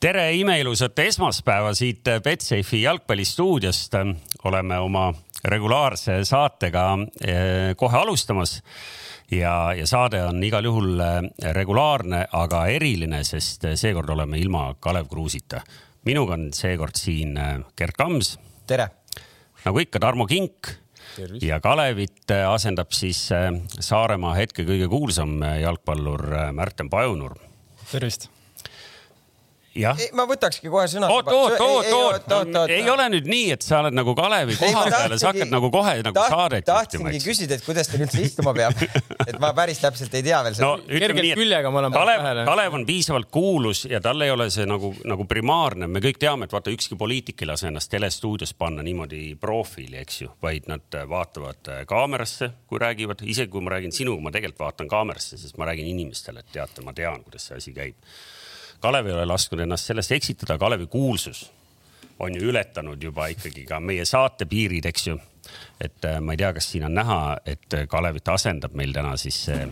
tere imeilusat esmaspäeva siit Betsafe'i jalgpallistuudiost. oleme oma regulaarse saatega eh, kohe alustamas ja, ja saade on igal juhul eh, regulaarne, aga eriline, sest seekord oleme ilma Kalev Kruusita. minuga on seekord siin eh, Gerd Kams. tere. nagu ikka, Tarmo Kink. ja Kalevit asendab siis Saaremaa hetke kõige kuulsam jalgpallur Märten Pajunurm. tervist ma võtakski kohe sõna. oot, oot, oot, oot, ei ole nüüd nii, et sa oled nagu Kalevi koha peal ja sa hakkad nagu kohe nagu taht, saadet juhtima. tahtsingi küsida, et kuidas teil üldse istuma peab. Et ma päris täpselt ei tea veel seda. no ütleme nii, et Kalev, Kalev on piisavalt kuulus ja tal ei ole see nagu, nagu primaarne, me kõik teame, et vaata ükski poliitik ei lase ennast telestuudios panna niimoodi profiili, eks ju, vaid nad vaatavad kaamerasse, kui räägivad, isegi kui ma räägin sinuga, ma tegelikult vaatan kaamerasse, sest ma räägin inimestele, et teate, ma tean, kuidas see asi käib Kalev ei ole lasknud ennast sellest eksitada, Kalevi kuulsus on ju ületanud juba ikkagi ka meie saate piirid, eks ju. et äh, ma ei tea, kas siin on näha, et Kalevit asendab meil täna siis äh,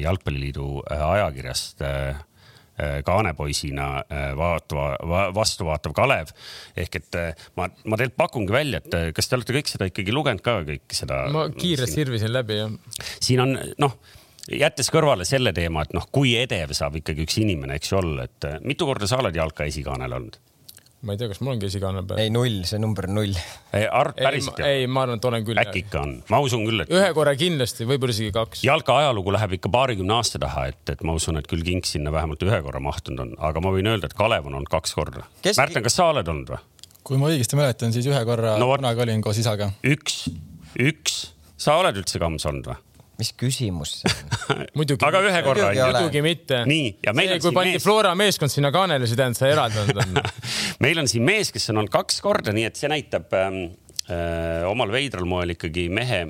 Jalgpalliliidu äh, ajakirjast kaanepoisina vaatava, vastu vaatav Kalev. ehk et ma, ma teilt pakungi välja, et kas te olete kõik seda ikkagi lugenud ka, kõik seda? ma kiirelt sirvisin läbi, jah. siin on noh jättes kõrvale selle teema, et noh, kui edev saab ikkagi üks inimene, eks ju olla, et eh, mitu korda sa oled jalka esikaanel olnud? ma ei tea, kas mul ongi esikaanel peal. ei, null, see number on null. arv päriselt ei, ei, ma arvan, et olen küll. äkki ikka on, ma usun küll, et. ühe korra kindlasti, võib-olla isegi kaks. jalka ajalugu läheb ikka paarikümne aasta taha, et, et ma usun, et küll Kink sinna vähemalt ühe korra mahtunud on, aga ma võin öelda, et Kalev on olnud kaks korda Kes.... Märten, kas sa oled olnud või? kui ma õigesti mäletan, siis ühe korra no, kunagi olin koos isaga. üks, üks, sa oled üldse kams olnud või? Mis küsimus see on muidugi. aga ühe korra. muidugi mitte. nii, ja meil see, on siin mees. kui Flora meeskond sinna kaanele, see tähendab, sa eraldi olnud meil on siin mees, kes on olnud kaks korda, nii et see näitab ähm, äh, omal veidral moel ikkagi mehe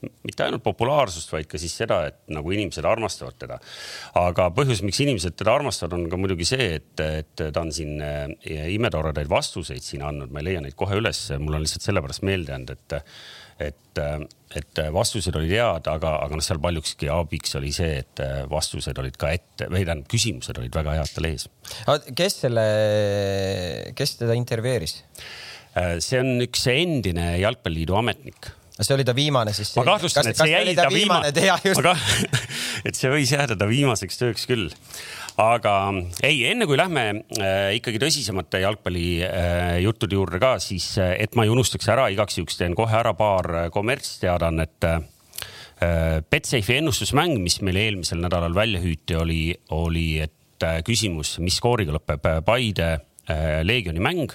mitte ainult populaarsust, vaid ka siis seda, et nagu inimesed armastavad teda. aga põhjus, miks inimesed teda armastavad, on ka muidugi see, et, et ta on siin äh, imetoredaid vastuseid siin andnud, ma ei leia neid kohe üles, mul on lihtsalt sellepärast meelde jäänud, et et, et vastused olid head, aga, aga noh, seal paljukski abiks oli see, et vastused olid ka ette või tähendab, küsimused olid väga head tal ees. kes selle, kes teda intervjueeris? see on üks endine Jalgpalliliidu ametnik see oli ta viimane siis? ma kahtlustan, et see jäi ta viimane, viimane, et see võis jääda ta viimaseks tööks küll aga ei, enne kui lähme äh, ikkagi tõsisemate jalgpallijuttude äh, juurde ka, siis äh, et ma ei unustaks ära, igaks juhuks teen kohe ära paar äh, kommertsteadannet äh,. Betsafe'i ennustusmäng, mis meil eelmisel nädalal välja hüüti, oli, oli, et äh, küsimus, mis skooriga lõpeb äh, Paide äh, Leegioni mäng.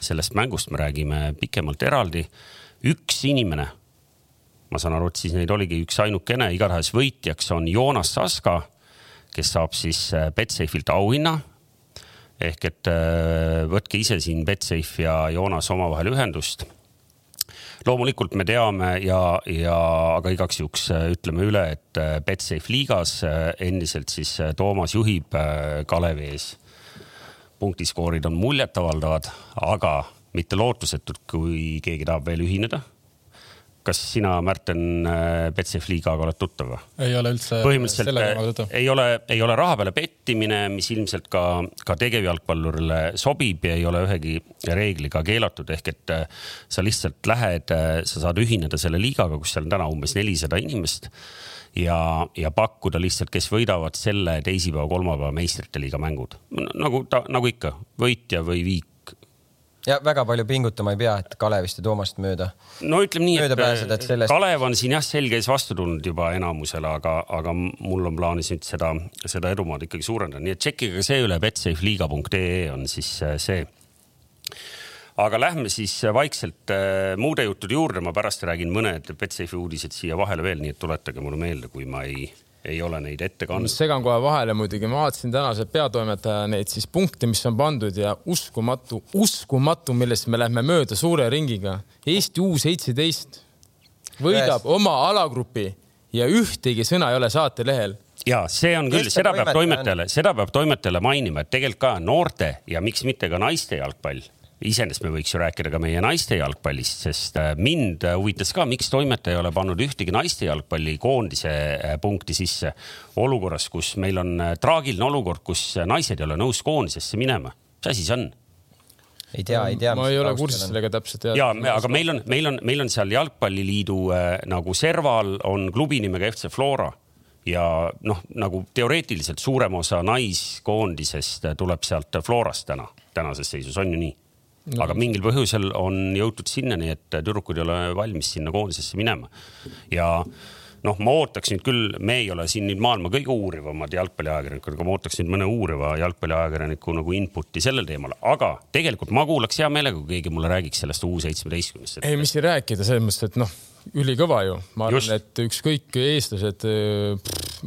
sellest mängust me räägime pikemalt eraldi. üks inimene ma saan aru, et siis neid oligi üks ainukene, igatahes võitjaks on Joonas Saska kes saab siis äh, Betsafe'ilt auhinna. ehk et äh, võtke ise siin Betsafe ja Joonas omavahel ühendust. loomulikult me teame ja, ja aga igaks juhuks äh, ütleme üle, et Betsafe liigas endiselt siis Toomas juhib Kalevi ees. punktiskoorid on muljetavaldavad, aga mitte lootusetud, kui keegi tahab veel ühineda kas sina, Märten, Betsef liigaga oled tuttav või? ei ole üldse. põhimõtteliselt ei ole, ei ole raha peale pettimine, mis ilmselt ka, ka tegevjalgpallurile sobib ja ei ole ühegi reegliga keelatud, ehk et äh, sa lihtsalt lähed, äh, sa saad ühineda selle liigaga, kus seal on täna umbes nelisada inimest ja, ja pakkuda lihtsalt, kes võidavad selle teisipäeva, kolmapäeva meistrite liiga mängud. nagu ta, nagu ikka, võitja või viik ja väga palju pingutama ei pea, et Kalevist ja Toomast mööda. no ütleme nii, et pääseda, et sellest... Kalev on siin jah, selge ees vastu tulnud juba enamusele, aga, aga mul on plaanis nüüd seda, seda edumaad ikkagi suurendada, nii et tšekkige see üle, betsafeliiga.ee on siis äh, see. aga lähme siis vaikselt äh, muude juttude juurde, ma pärast räägin mõned Betsafe uudised siia vahele veel, nii et tuletage mulle meelde, kui ma ei ei ole neid ette kandnud. segan kohe vahele muidugi, ma vaatasin tänase peatoimetaja neid siis punkte, mis on pandud ja uskumatu, uskumatu, millest me lähme mööda suure ringiga. Eesti U seitseteist võidab yes. oma alagrupi ja ühtegi sõna ei ole saatelehel ja see on küll, seda peab toimetajale, seda peab toimetajale mainima, et tegelikult ka noorte ja miks mitte ka naiste jalgpall iseenesest me võiks ju rääkida ka meie naiste jalgpallist, sest äh, mind huvitas ka, miks toimetaja ei ole pannud ühtegi naiste jalgpallikoondise äh, punkti sisse olukorras, kus meil on traagiline olukord, kus naised ei ole nõus koondisesse minema. mis asi see on? ei tea, ei tea. ma ei ole kursis sellega täpselt. ja, aga meil on, meil on, meil on seal jalgpalliliidu äh, nagu serval on klubi nimega FC Flora ja noh, nagu teoreetiliselt suurem osa naiskoondisest tuleb sealt Florast täna, tänases seisus on ju nii no.. aga mingil põhjusel on jõutud sinnani, et tüdrukud ei ole valmis sinna koondisesse minema. Ja noh, ma ootaks nüüd küll, me ei ole siin nüüd maailma kõige uurivamad jalgpalliajakirjanikud, aga ma ootaks nüüd mõne uuriva jalgpalliajakirjaniku nagu input'i sellel teemal, aga tegelikult ma kuulaks hea meelega, kui keegi mulle räägiks sellest U seitsmeteistkümnest. ei, mis siin rääkida, selles mõttes, et noh, ülikõva ju, ma arvan, et ükskõik eestlased,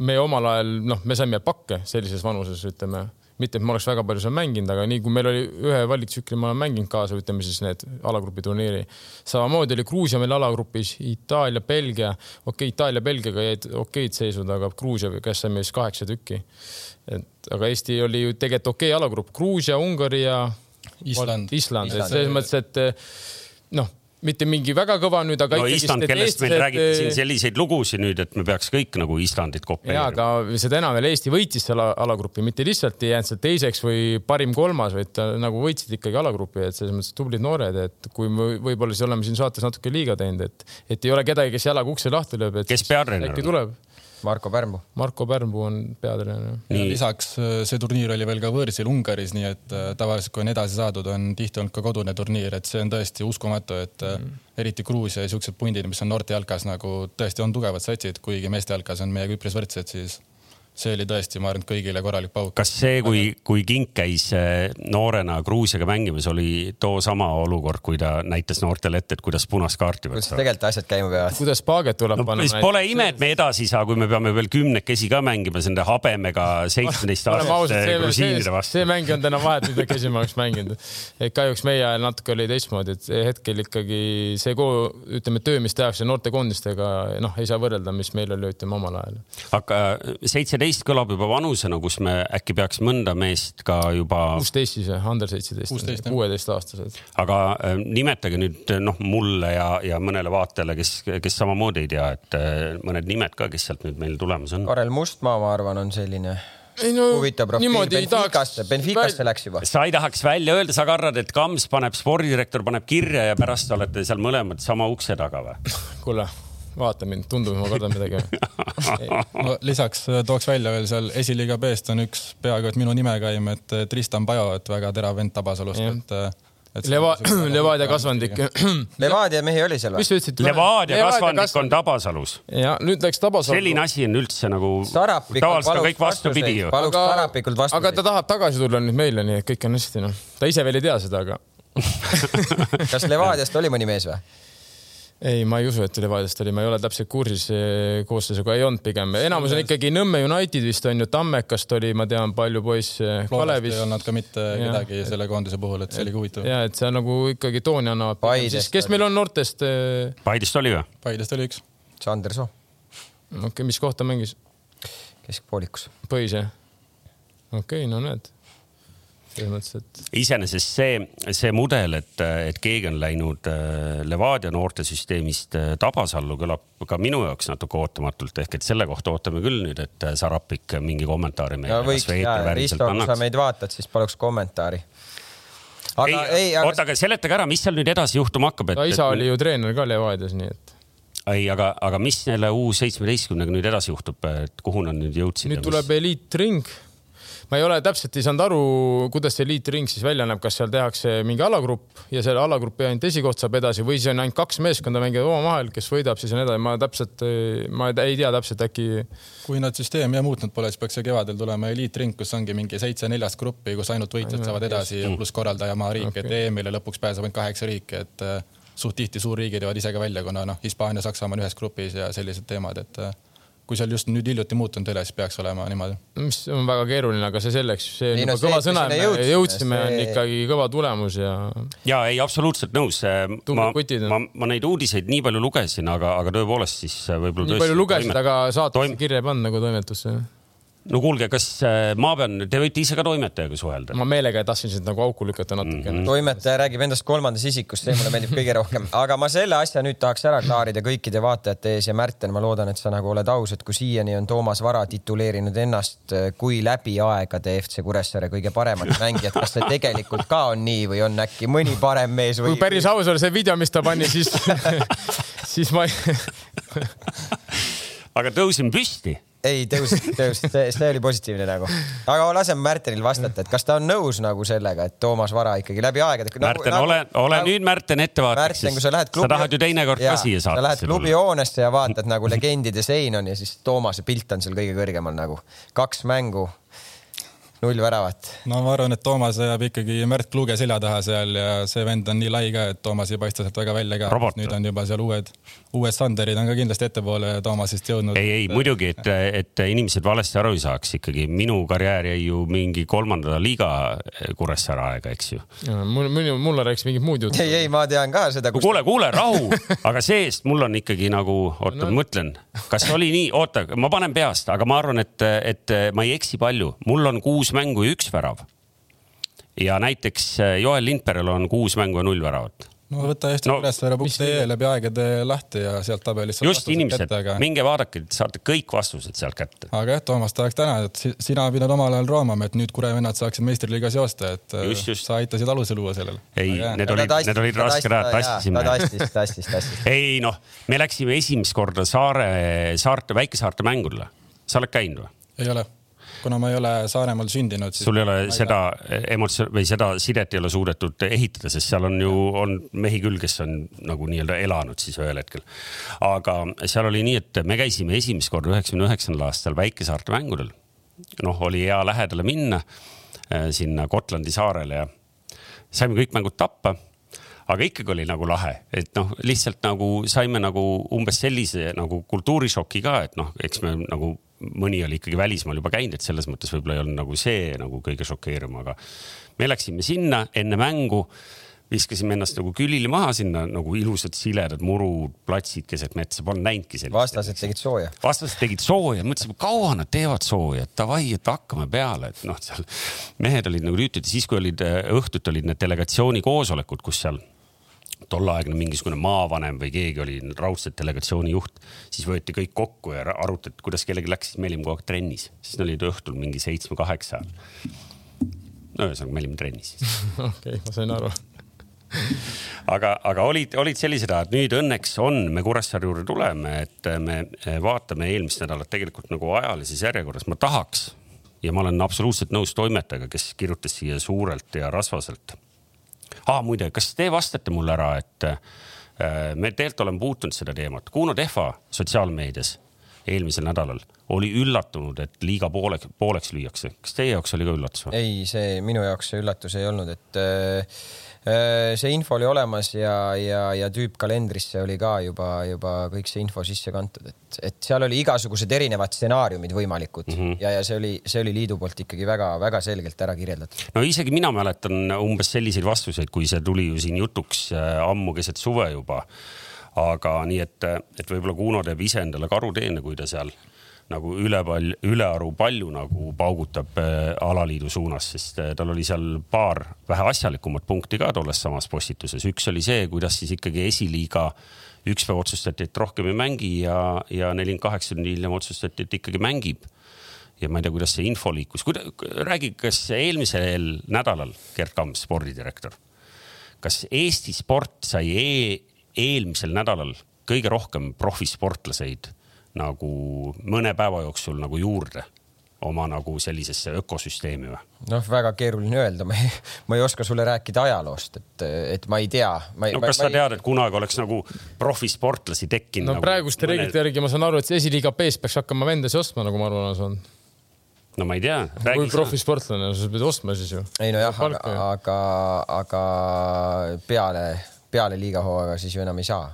me omal ajal, noh, me saime pakke sellises vanuses, ütleme mitte, et ma oleks väga palju seal mänginud, aga nii kui meil oli ühe valiktsükli, ma olen mänginud kaasa, ütleme siis need alagrupi turniiri. samamoodi oli Gruusia meil alagrupis, Itaalia, Belgia, okei okay,, Itaalia, Belgiaga jäid okeid seisud, aga Gruusia, kes sai meist kaheksa tükki. et aga Eesti oli ju tegelikult okei okay alagrupp, Gruusia, Ungari ja Island, Island, et selles mõttes, et noh mitte mingi väga kõva nüüd, aga no, Island, kellest meil räägiti siin selliseid lugusid nüüd, et me peaks kõik nagu Islandit kopeerima. ja, aga seda enam veel Eesti võitis selle alagrupi, mitte lihtsalt ei jäänud seal teiseks või parim kolmas, vaid nagu võitsid ikkagi alagrupi, et selles mõttes tublid noored, et kui me võib-olla siis oleme siin saates natuke liiga teinud, et, et ei ole kedagi, kes jalaga ukse lahti lööb, kes peatreener on? Marko Pärnpu. Marko Pärnpu on peatreener. lisaks äh, see turniir oli veel ka võõrsil Ungaris, nii et äh, tavaliselt, kui on edasi saadud, on tihti olnud ka kodune turniir, et see on tõesti uskumatu, et äh, mm. eriti Gruusia ja siuksed pundid, mis on noorte jalkas nagu tõesti on tugevad satsid, kuigi meeste jalkas on meiega üpris võrdsed, siis see oli tõesti, ma arvan, et kõigile korralik pauk. kas see, kui, kui Kink käis eh, noorena Gruusiaga mängimas, oli too sama olukord, kui ta näitas noortele ette, et kuidas punast kaarti võtta? kuidas tegelikult asjad käima peavad? kuidas paaget tuleb no, panna? Pole ime, et me edasi ei saa, kui me peame veel kümnekesi ka mängima nende habemega seitsmeteistaastaste grusiinide vastu. see mäng on täna vahetult ma oleks mänginud. et kahjuks meie ajal natuke oli teistmoodi, et hetkel ikkagi see, ütleme, töö, mis tehakse noortekoondistega, noh, ei saa võrrelda, mis meil oli, ütleme, omal ajal. aga seitseteist seitseteist kõlab juba vanusena, kus me äkki peaks mõnda meest ka juba. kuusteist siis jah, under seitseteist, kuueteistaastased. aga äh, nimetage nüüd noh, mulle ja, ja mõnele vaatajale, kes, kes samamoodi ei tea, et äh, mõned nimed ka, kes sealt nüüd meil tulemas on. Karel Mustmaa, ma arvan, on selline ei no huvitav profiil, Benficasse, Benficasse läks juba. sa ei tahaks välja öelda, sa karad, et Kams paneb, spordidirektor paneb kirja ja pärast olete seal mõlemad sama ukse taga või? kuule vaata mind, tundub, ma kardan midagi no lisaks äh, tooks välja veel seal esiliiga B-st on üks peaaegu et minu nime käim, et äh, Tristan Pajo, et väga terav vend Tabasalust, et äh, et Leva-, Levadia kasvandik. Levadia mehi oli seal või? mis sa ütlesid? Levadia kasvandik on Tabasalus. ja nüüd läks Tabasalu. selline asi on üldse nagu. tavaliselt on kõik vastupidi ju. paluks Sarapikult vastuseid. aga ta tahab tagasi tulla nüüd meile, nii et kõik on hästi, noh. ta ise veel ei tea seda, aga kas Levadiast oli mõni mees või? Ei, ma ei usu, et Levadiast oli, ma ei ole täpselt kursis koosseisuga, ei olnud pigem, enamus on ikkagi Nõmme United vist on ju, Tammekast oli, ma tean, palju poisse. Kalevist ei olnud ka mitte ja. kedagi selle koondise puhul, et see oligi huvitav. ja et see nagu ikkagi tooni annavad. kes meil on noortest? Paidest oli või? Paidest oli üks. Sander Soo. okei okay,, mis kohta mängis? keskpoolikus. põhis jah? okei okay,, no näed selles mõttes, et. iseenesest see, see mudel, et, et keegi on läinud äh, Levadia noortesüsteemist äh, Tabasallu, kõlab ka minu jaoks natuke ootamatult, ehk et selle kohta ootame küll nüüd, et äh, Sarapik mingi kommentaari meile. Risto, kui sa meid vaatad, siis paluks kommentaari aga ei, ei aga... oota, aga seletage ära, mis seal nüüd edasi juhtuma hakkab, et. no isa et... oli ju treener ka Levadias, nii et. ei, aga, aga mis selle U seitsmeteistkümnega nüüd edasi juhtub, et kuhu nad nüüd jõudsid? nüüd tuleb mis... eliitring ma ei ole täpselt ei saanud aru, kuidas see eliitring siis välja näeb, kas seal tehakse mingi alagrupp ja selle alagrupi ainult esikoht saab edasi või siis on ainult kaks meeskonda mängivad omavahel, kes võidab, siis on edasi. ma täpselt, ma ei tea täpselt, äkki. kui nad süsteemi muutnud pole, siis peaks see kevadel tulema eliitring, kus ongi mingi seitse-neljast gruppi, kus ainult võitjad saavad edasi mm. pluss korraldajamaa riik okay., et EM-ile lõpuks pääseb ainult kaheksa riiki, et äh, suht tihti suurriigid jäävad ise ka välja, kuna noh, Hispaania, Saksamaa on ühes grupis ja sellised teemad, et äh, kui seal just nüüd hiljuti muutunud ei ole, siis peaks olema niimoodi. mis on väga keeruline, aga see selleks, see on juba kõva sõna, me jõudsime, jõudsime, on ikkagi kõva tulemus ja. ja ei, absoluutselt nõus. ma, ma, ma neid uudiseid nii palju lugesin, aga, aga tõepoolest siis võib-olla. nii palju lugesid, aga saatesse toim... kirja ei pannud nagu toimetusse no kuulge, kas äh, ma pean, te võite ise ka toimetajaga suhelda? ma meelega tahtsin sind nagu auku lükata natukene mm. -hmm. toimetaja räägib endast kolmandas isikus, see mulle meeldib kõige rohkem, aga ma selle asja nüüd tahaks ära klaarida kõikide vaatajate ees ja Märten, ma loodan, et sa nagu oled aus, et kui siiani on Toomas Vara tituleerinud ennast äh, kui läbi aegade FC Kuressaare kõige paremat mängijat, kas see tegelikult ka on nii või on äkki mõni parem mees või? kui päris aus olla, see video, mis ta pani, siis siis ma aga tõusin püsti ei tõus, tõus, see, see oli positiivne nagu. aga laseme Märtenil vastata, et kas ta on nõus nagu sellega, et Toomas Vara ikkagi läbi aegade nagu,. Märten nagu,, ole, ole nagu, nüüd Märten ettevaatlik. Märten, kui sa lähed klubi. sa tahad ju teinekord ka siia saata. sa lähed klubihoonesse ja vaatad nagu legendide sein on ja siis Toomase pilt on seal kõige kõrgemal nagu. kaks mängu null väravat. no ma arvan, et Toomas jääb ikkagi Märt Kluge selja taha seal ja see vend on nii lai ka, et Toomas ei paista sealt väga välja ka. nüüd on juba seal uued, uued Sanderid on ka kindlasti ettepoole Toomasest jõudnud. ei, ei muidugi, et, et inimesed valesti aru ei saaks ikkagi, minu karjäär jäi ju mingi kolmanda liiga Kuressaare aega, eks ju. mul, mul, mulle rääkis mingit muud juttu. ei, ei, ma tean ka seda kus.... kuule, kuule, rahu, aga see-eest mul on ikkagi nagu, oota no., mõtlen, kas oli nii, oota, ma panen peast, aga ma arvan, et, et ma ei eksi palju, mul on kuus mängu ja üks värav. ja näiteks äh, Joel Lindbergil on kuus mängu ja null väravat no võta Eesti no, Kuressaare.ee läbi aegade lahti ja sealt tabelist. just inimesed, aga... minge vaadake, saate kõik vastused sealt kätte. aga jah, Toomas, tahaks tänada, et sina pidad omal ajal roomama, et nüüd Kure vennad saaksid meistriliigas joosta, et äh, just, just. sa aitasid aluse luua sellele. ei, need olid, need olid rasked ajad, tassisime. tassis, tassis, tassis. ei noh, me läksime esimest korda saare, saarte, väikesaarte mängudele. sa oled käinud või? ei ole kuna ma ei ole Saaremaal sündinud. sul ei ole seda emotsioon või seda sidet ei ole suudetud ehitada, sest seal on ju, on mehi küll, kes on nagu nii-öelda elanud siis ühel hetkel. aga seal oli nii, et me käisime esimest korda üheksakümne üheksandal aastal väikesaarte mängudel. noh, oli hea lähedale minna äh, sinna Gotlandi saarele ja saime kõik mängud tappa aga ikkagi oli nagu lahe, et noh, lihtsalt nagu saime nagu umbes sellise nagu kultuurishoki ka, et noh, eks me nagu mõni oli ikkagi välismaal juba käinud, et selles mõttes võib-olla ei olnud nagu see nagu kõige šokeerivam, aga me läksime sinna enne mängu viskasime ennast nagu külili maha sinna nagu ilusad siledad muruplatsid keset metsa, polnud näinudki sellist. vastased tegid sooja. vastased tegid sooja, mõtlesime, kaua nad teevad sooja, davai, et hakkame peale, et noh, seal mehed olid nagu tüütud ja siis, kui olid õhtuti olid need delegatsiooni koosolekud, kus seal tolleaegne mingisugune maavanem või keegi oli raudselt delegatsiooni juht, siis võeti kõik kokku ja arutati, kuidas kellelgi läks, siis me olime kogu aeg trennis, siis olid õhtul mingi seitsme-kaheksa. no ühesõnaga, me olime trennis siis. okei, ma sain aru aga, aga olid, olid sellised ajad, nüüd õnneks on, me Kuressaare juurde tuleme, et me vaatame eelmist nädalat tegelikult nagu ajalises järjekorras, ma tahaks ja ma olen absoluutselt nõus toimetajaga, kes kirjutas siia suurelt ja rasvaselt ah,. muide, kas te vastate mulle ära, et äh, me tegelikult oleme puutunud seda teemat. Kuno Tehva sotsiaalmeedias eelmisel nädalal oli üllatunud, et liiga pooleks, pooleks lüüakse. kas teie jaoks oli ka üllatus või? ei, see minu jaoks see üllatus ei olnud, et äh, see info oli olemas ja, ja, ja tüüpkalendrisse oli ka juba, juba kõik see info sisse kantud, et, et seal oli igasugused erinevad stsenaariumid võimalikud mm -hmm. ja, ja see oli, see oli liidu poolt ikkagi väga-väga selgelt ära kirjeldatud. no isegi mina mäletan umbes selliseid vastuseid, kui see tuli ju siin jutuks äh, ammu keset suve juba. aga nii, et, et võib-olla Kuno teeb ise endale karuteene, kui ta seal nagu üle palju, ülearu palju nagu paugutab äh, alaliidu suunas, sest äh, tal oli seal paar vähe asjalikumat punkti ka tolles samas postituses. üks oli see, kuidas siis ikkagi esiliiga üks päev otsustati, et rohkem ei mängi ja, ja nelikümmend kaheksa tundi hiljem otsustati, et ikkagi mängib. ja ma ei tea, kuidas see info liikus. räägi, kas eelmisel nädalal Gerd Kamps, spordidirektor, kas Eesti sport sai e eelmisel nädalal kõige rohkem profisportlaseid nagu mõne päeva jooksul nagu juurde oma nagu sellisesse ökosüsteemi või? noh, väga keeruline öelda, ma ei, ma ei oska sulle rääkida ajaloost, et, et ma ei tea. no kas ma, sa tead, et kunagi oleks nagu profisportlasi tekkinud? no nagu praeguste mõne... reeglite järgi ma saan aru, et esiliiga B-s peaks hakkama vendasi ostma, nagu ma aru saanud. no ma ei tea. kui profisportlane, sa pead ostma siis ju. ei nojah, aga, aga, aga peale, peale liigahooaega siis ju enam ei saa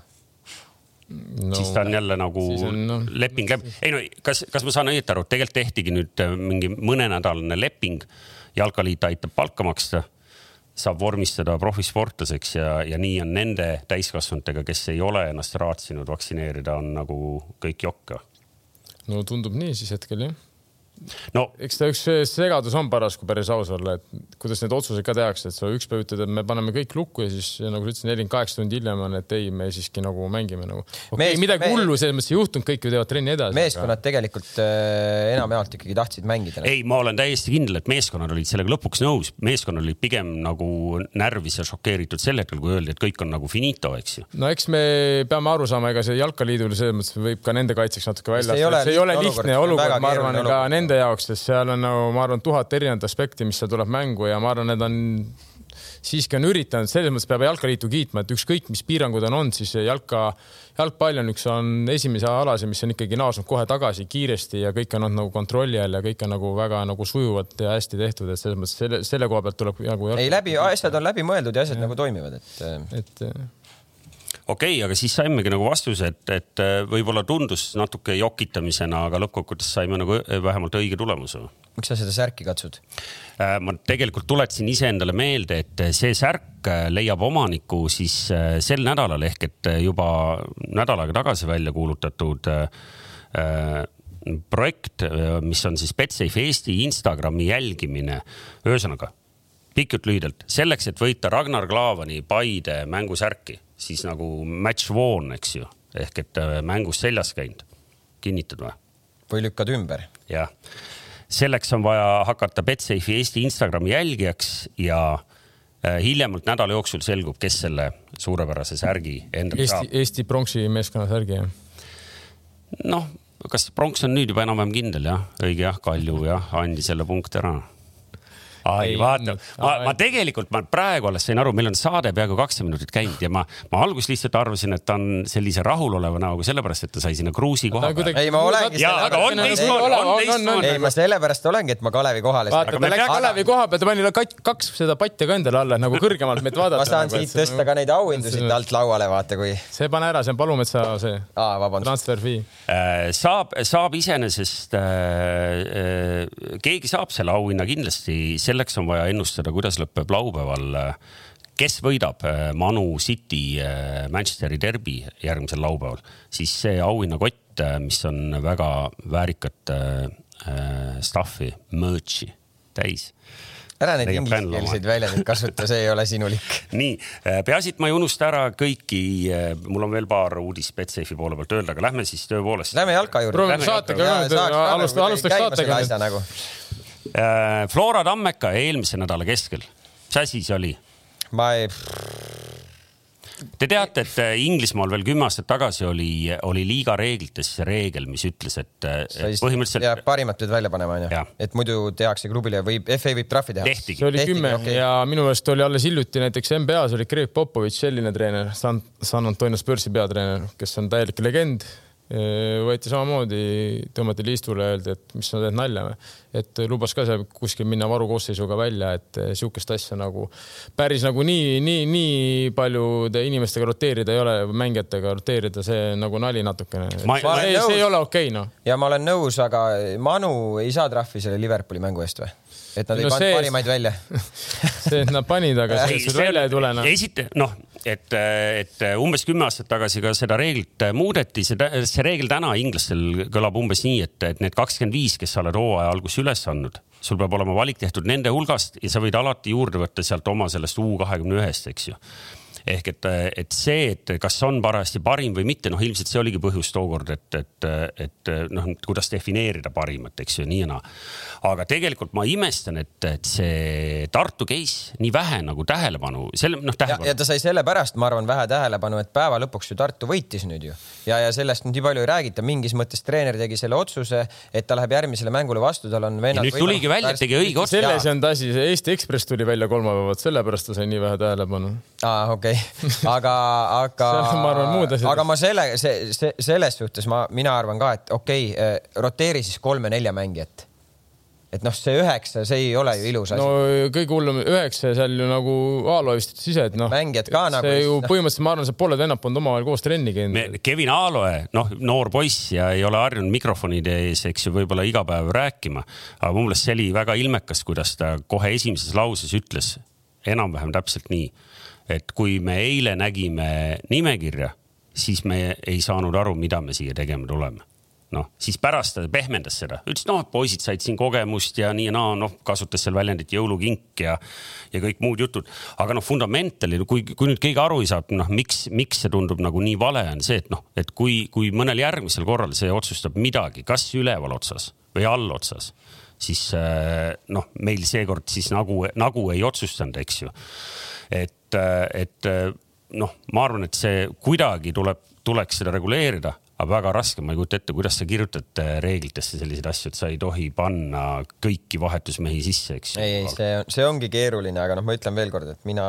no, siis ta on jälle nagu on, no, leping läbi. ei no kas, kas ma saan õieti aru, et tegelikult tehtigi nüüd äh, mingi mõnenädalane leping, jalkaliit aitab palka maksta, saab vormistada profisportlaseks ja, ja nii on nende täiskasvanutega, kes ei ole ennast raatsinud vaktsineerida, on nagu kõik jokk. no tundub nii siis hetkel jah no eks ta üks segadus on paras, kui päris aus olla, et kuidas need otsused ka tehakse, et sa üks päev ütled, et me paneme kõik lukku ja siis nagu sa ütlesid, nelikümmend kaheksa tundi hiljem on, et ei, me siiski nagu mängime nagu. okei okay,, midagi hullu selles mõttes ei juhtunud, kõik ju teevad trenni edasi. meeskonnad aga... tegelikult äh, enamjaolt ikkagi tahtsid mängida. ei, ma olen täiesti kindel, et meeskonnad olid sellega lõpuks nõus, meeskonnad olid pigem nagu närvis ja šokeeritud sel hetkel, kui öeldi, et kõik on nagu finito, eks ju. no eks me peame aru saama, ega see jalkaliidul selles mõttes võib ka nende kaitseks natuke välja astuda, see ei ole lihtne olukord, ma arvan, ka nende jaoks, sest seal on nagu ma arvan, tuhat erinevat aspekti, mis seal tuleb mängu ja ma arvan, need on siiski on üritanud, selles mõttes peab jalkaliitu kiitma, et ükskõik, mis piirangud on olnud, siis jalka, jalgpall on üks, on esimese alase, mis on ikkagi naasnud kohe tagasi kiiresti ja kõik on olnud nagu kontrolli all ja kõik on nagu väga nagu sujuvalt ja hästi tehtud, et selles mõttes selle, selle koha pealt tuleb nagu. ei, läbi, asjad on läbimõeldud ja asjad ja. nagu toimivad, et. et okei okay,, aga siis saimegi nagu vastuse, et, et äh, võib-olla tundus natuke jokitamisena, aga lõppkokkuvõttes saime nagu äh, vähemalt õige tulemuse. miks sa seda särki katsud? Äh, ma tegelikult tuletasin iseendale meelde, et see särk leiab omaniku siis sel nädalal ehk et juba nädal aega tagasi välja kuulutatud projekt, mis on siis Betsafe Eesti Instagrami jälgimine. ühesõnaga pikk jutt lühidalt, selleks, et võita Ragnar Klavani Paide mängusärki siis nagu match won, eks ju, ehk et äh, mängus seljas käinud. kinnitad või? või lükkad ümber? jah, selleks on vaja hakata Betsafe'i Eesti Instagrami jälgijaks ja äh, hiljemalt nädala jooksul selgub, kes selle suurepärase särgi endale saab. Eesti, Eesti pronksi meeskonna särgi, jah? noh, kas pronks on nüüd juba enam-vähem kindel jah, õige jah, Kalju jah, andis jälle punkti ära ai, vaata, ma, ma tegelikult, ma praegu alles sain aru, meil on saade peaaegu kakskümmend minutit käinud ja ma, ma alguses lihtsalt arvasin, et ta on sellise rahuloleva näoga sellepärast, et ta sai sinna kruusi koha peale. ei, ma olengi. jaa, aga on teistmoodi, on teistmoodi. ei, ma sellepärast olengi, et ma Kalevi kohale. vaata, ta läks Kalevi koha peal, ta pani kaks seda patti ka endale alla nagu kõrgemalt meid vaadata. ma saan nagu, siit tõsta ka neid auhindu siit alt lauale, vaata kui. see pane ära, see on Palumetsa see. aa, vabandust. transfer fee. Äh, saab, saab iseenesest äh,, äh, keegi saab selle auhinna kindlasti, selleks on vaja ennustada kuidas lõpeb laupäeval. kes võidab äh, Manu City äh, Manchesteri derbi järgmisel laupäeval, siis see auhinnakott, äh, mis on väga väärikat stuff'i, merch'i täis ära neid ingliskeelseid väljendeid kasuta, see ei ole sinulik. nii, peaasi, et ma ei unusta ära kõiki, mul on veel paar uudist Betsafe'i poole pealt öelda, aga lähme siis tõepoolest. Lähme jalka juurde. proovime saatega, alustaks, alustaks saatega. Äh, Flora Tammeka eelmise nädala keskel, mis asi see oli? ma ei. Te teate, et äh, Inglismaal veel kümme aastat tagasi oli, oli liiga reeglites reegel, mis ütles, et, äh, põhimõtteliselt. ja parimat pead välja panema, onju. et muidu tehakse klubile, võib, FA võib trahvi teha. see oli kümme okay. ja minu meelest oli alles hiljuti näiteks NBA-s oli Greg Popovitš, selline treener, San, San Antonio Spursi peatreener, kes on täielik legend võeti samamoodi, tõmmati liistule, öeldi, et mis sa teed nalja või. et lubas ka seal kuskil minna varukoosseisuga välja, et sihukest asja nagu päris nagu nii, nii, nii paljude inimestega roteerida ei ole, mängijatega roteerida, see nagu nali natukene. see, see ei ole okei okay, noh. ja ma olen nõus, aga Manu ei saa trahvi selle Liverpooli mängu eest või? et nad no ei pannud parimaid välja see, et nad panid, aga sellest välja ei tule noh. esite-, noh, et, et umbes kümme aastat tagasi ka seda reeglit muudeti, see, see reegel täna inglastel kõlab umbes nii, et, et need kakskümmend viis, kes sa oled hooaja alguses üles andnud, sul peab olema valik tehtud nende hulgast ja sa võid alati juurde võtta sealt oma sellest U kahekümne ühest, eks ju ehk et, et see, et kas on parajasti parim või mitte, noh, ilmselt see oligi põhjus tookord, et, et, et noh, kuidas defineerida parimat, eks ju, nii ja naa. aga tegelikult ma imestan, et, et see Tartu case nii vähe nagu tähelepanu, selle noh, tähelepanu. ja ta sai sellepärast, ma arvan, vähe tähelepanu, et päeva lõpuks ju Tartu võitis nüüd ju ja, ja sellest nüüd nii palju ei räägita, mingis mõttes treener tegi selle otsuse, et ta läheb järgmisele mängule vastu, tal on vennad. nüüd tuligi välja, et tegi õige otsuse. selles on ta asi, see Eesti Ekspress tuli välja kolmapäeval, sellepärast ta sai nii vähe tähelepanu. aa, okei okay., aga, aga ma arvan muud asjad. aga ma selle, see, see, selles suhtes ma, mina arvan ka, et okei okay,, eh, roteeri siis kolme-nelja mängijat et noh, see üheksa, see ei ole ju ilus asi. no kõige hullem üheksa seal ju nagu Aalo vist ütles ise, et noh. mängijad ka nagu. see ju no. põhimõtteliselt, ma arvan, see pooled vennad polnud omavahel koos trenni käinud. Kevin Aaloe, noh, noor poiss ja ei ole harjunud mikrofonide ees, eks ju, võib-olla iga päev rääkima. aga mu meelest see oli väga ilmekas, kuidas ta kohe esimeses lauses ütles enam-vähem täpselt nii, et kui me eile nägime nimekirja, siis me ei saanud aru, mida me siia tegema tuleme noh, siis pärast ta pehmendas seda, ütles noh, poisid said siin kogemust ja nii ja naa, noh, kasutas seal väljendit jõulukink ja, ja kõik muud jutud. aga noh, fundamentali, kui, kui nüüd keegi aru ei saa, noh, miks, miks see tundub nagu nii vale, on see, et noh, et kui, kui mõnel järgmisel korral see otsustab midagi, kas üleval otsas või allotsas, siis äh, noh, meil seekord siis nagu, nagu ei otsustanud, eks ju. et, et äh, noh, ma arvan, et see kuidagi tuleb, tuleks seda reguleerida aga väga raske, ma ei kujuta ette, kuidas sa kirjutad äh, reeglitesse selliseid asju, et sa ei tohi panna kõiki vahetusmehi sisse, eks. ei, ei, see, see ongi keeruline, aga noh, ma ütlen veelkord, et mina,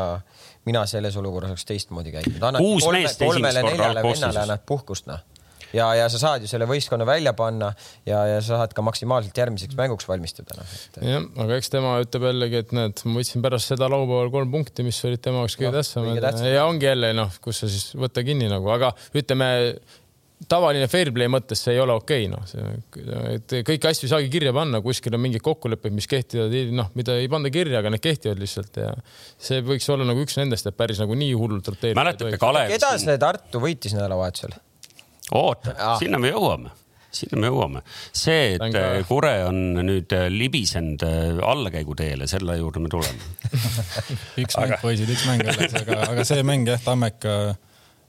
mina selles olukorras oleks teistmoodi käitunud. kuus kolme, korda algkoosseisus. annad puhkust, noh ja, ja sa saad ju selle võistkonna välja panna ja, ja sa saad ka maksimaalselt järgmiseks mänguks valmistuda no.. jah, aga eks tema ütleb jällegi, et näed, ma võtsin pärast seda laupäeval kolm punkti, mis olid tema jaoks kõige no, tähtsamad ja ongi jälle noh, kus sa siis võtta kinni nagu, aga ütleme tavaline fair play mõttes see ei ole okei okay,, noh, et kõiki asju ei saagi kirja panna, kuskil on mingid kokkulepped, mis kehtivad, noh, mida ei panda kirja, aga need kehtivad lihtsalt ja see võiks olla nagu üks nendest, et päris nagu nii hullult roteerida. mäletate Kalev? keda see Tartu võitis nädalavahetusel? Oota, sinna me jõuame sinna me jõuame. see, et Tänka. Kure on nüüd libisenud allakäiguteele, selle juurde me tuleme üks mäng aga..., poisid, üks mäng alles, aga, aga see mäng jah, Tammeka